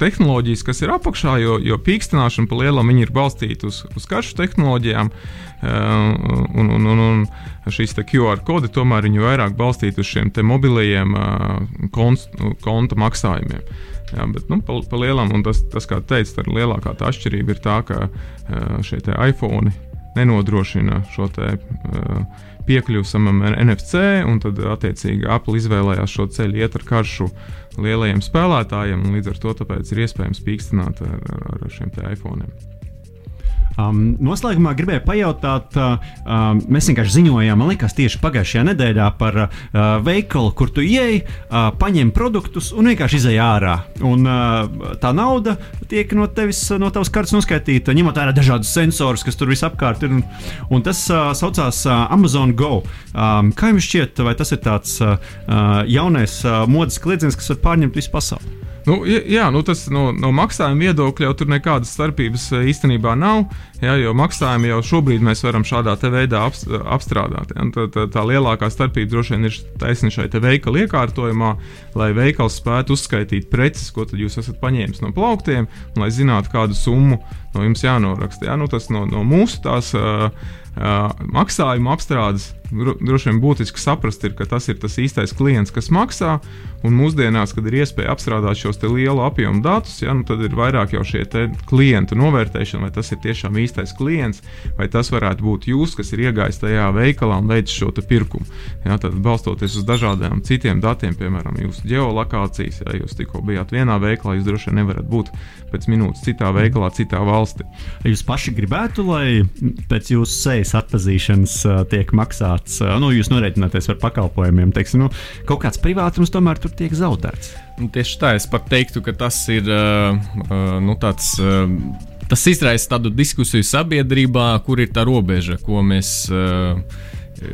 tehnoloģijas, kas ir apakšā, jo, jo pīkstināšana pa lielam ir balstīta uz, uz karšu tehnoloģijām. Uh, un, un, un, un šīs QR kodi tomēr ir vairāk balstīti uz šiem mobilajiem uh, konta maksājumiem. Jā, bet nu, pa, pa lielam, tas, tas kā teicu, tā lielākā tā atšķirība ir tā, ka uh, šie iPhone nenodrošina šo te, piekļuvi samam NFC, un tad attiecīgi Apple izvēlējās šo ceļu iet ar karšu lielajiem spēlētājiem, un līdz ar to ir iespējams pīkstināt ar, ar, ar šiem iPhone. Um, noslēgumā gribēju pajautāt, uh, um, mēs vienkārši ziņojām, man liekas, tieši pagājušajā nedēļā par uh, veikalu, kur tu ieej, uh, paņem produktus un vienkārši izej ārā. Un, uh, tā nauda tiek no tevis, no tavas kartes noskaitīta, ņemot vērā dažādus sensorus, kas tur visapkārt ir. Un, un tas uh, saucās uh, Amazon Go. Um, kā jums šķiet, vai tas ir tāds uh, jaunais uh, modes kliedziens, kas var pārņemt visu pasauli? Nu, jā, nu tas no, no maksājuma viedokļa jau tur nekādas starpības eh, īstenībā nav. Jā, jo maksājumu jau šobrīd mēs varam šādā veidā apstrādāt. Ja? Tā, tā, tā lielākā starpība droši vien ir taisnība šai veikala iekārtojumā, lai veikals spētu uzskaitīt preces, ko jūs esat paņēmis no plauktiem, un lai zinātu, kādu summu no jums jānoraksta. Ja? Nu, tas no, no mūsu tās. Uh, Uh, maksājumu apstrādes droši vien būtiski saprast, ir, ka tas ir tas īstais klients, kas maksā. Un mūsdienās, kad ir iespēja apstrādāt šos lielu apjomu datus, ja, nu, tad ir vairāk jau šie klientu novērtēšana, vai tas ir tiešām īstais klients, vai tas varētu būt jūs, kas ir iegājis tajā veikalā un veids šo pirkumu. Ja, tad balstoties uz dažādiem citiem datiem, piemēram, jūsu geolokācijas, ja jūs tikko bijāt vienā veikalā, jūs droši vien nevarat būt pēc minūtes citā veikalā, citā valstī. Jūs paši gribētu, lai pēc jūsu sejas atpazīšanas uh, tiek maksāts, uh, nu, jūs norēķināties par pakalpojumiem, teiksim, nu, kaut kāds privātums tomēr tur tiek zaudēts. Nu, tieši tā, es pat teiktu, ka tas ir nu, tāds. Tas izraisa tādu diskusiju sabiedrībā, kur ir tā robeža, ko mēs uh,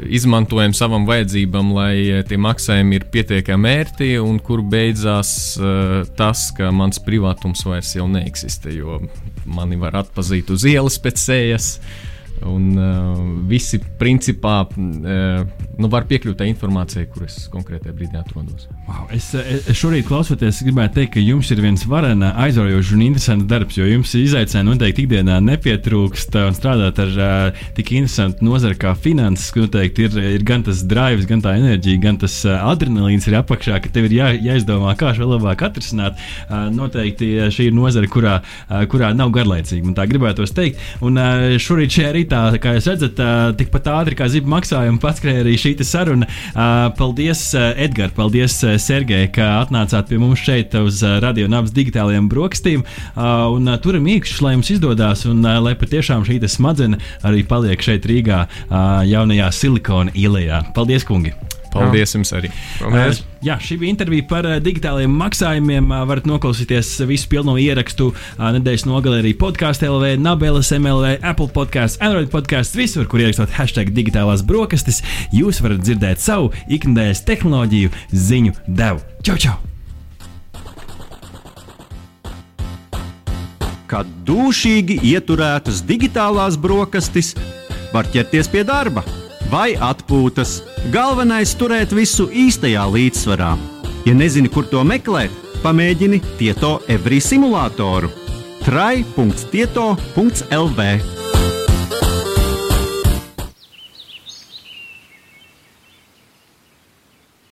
izmantojam savam vajadzībam, lai tie maksājumi ir pietiekami ērti, un kur beidzās uh, tas, ka mans privātums vairs neeksistē, jo mani var atpazīt uz ielas pēc sējas. Uh, Un uh, visi principā uh, nu, var piekļūt tai informācijai, kur es konkrētajā brīdī atrodos. Wow, es, es šorīt klausoties, gribētu teikt, ka jums ir viens varena, aizraujošs un interesants darbs, jo jums izaicinājumi noteikti ikdienā nepietrūkst un strādāt ar uh, tik interesantu nozari kā finanses. Noteikti ir, ir gan tas drives, gan tā enerģija, gan tas uh, adrenalīns ir apakšā, ka tev ir jā, jāizdomā, kā šo labāk atrisināt. Uh, noteikti šī ir nozara, kurā, uh, kurā nav garlaicīga. Tā gribētu teikt. Un uh, šorīt šajā rītā rītā, kā jūs redzat, tikpat ātri kā ziba maksājuma patskrēja arī šī saruna. Paldies, Edgars, paldies, Sergei, ka atnācāt pie mums šeit uz Radio Nabas digitālajiem brokastīm. Un turam īkšķus, lai jums izdodas un lai patiešām šī smadzenes arī paliek šeit Rīgā, jaunajā silikona ielā. Paldies, kungi! Paldies jums arī. Paldies. Jā, šī bija intervija par uh, digitālajiem maksājumiem. Uh, varat noklausīties visu pilno ierakstu nedēļas nogalē arī podkāstu LV, Nabelas MLV, Apple podkāstu, Android podkāstu, visur, kur ierakstot hashtag digitālās brokastis. Jūs varat dzirdēt savu ikdienas tehnoloģiju ziņu devu. Čau, čau! Kad dūšīgi ieturētas digitālās brokastis, var ķerties pie darba vai atpūtas. Galvenais - turēt visu īstajā līdzsvarā. Ja nezini, kur to meklēt, pamēģini Tieto Every simulātoru. trai.tieto.lv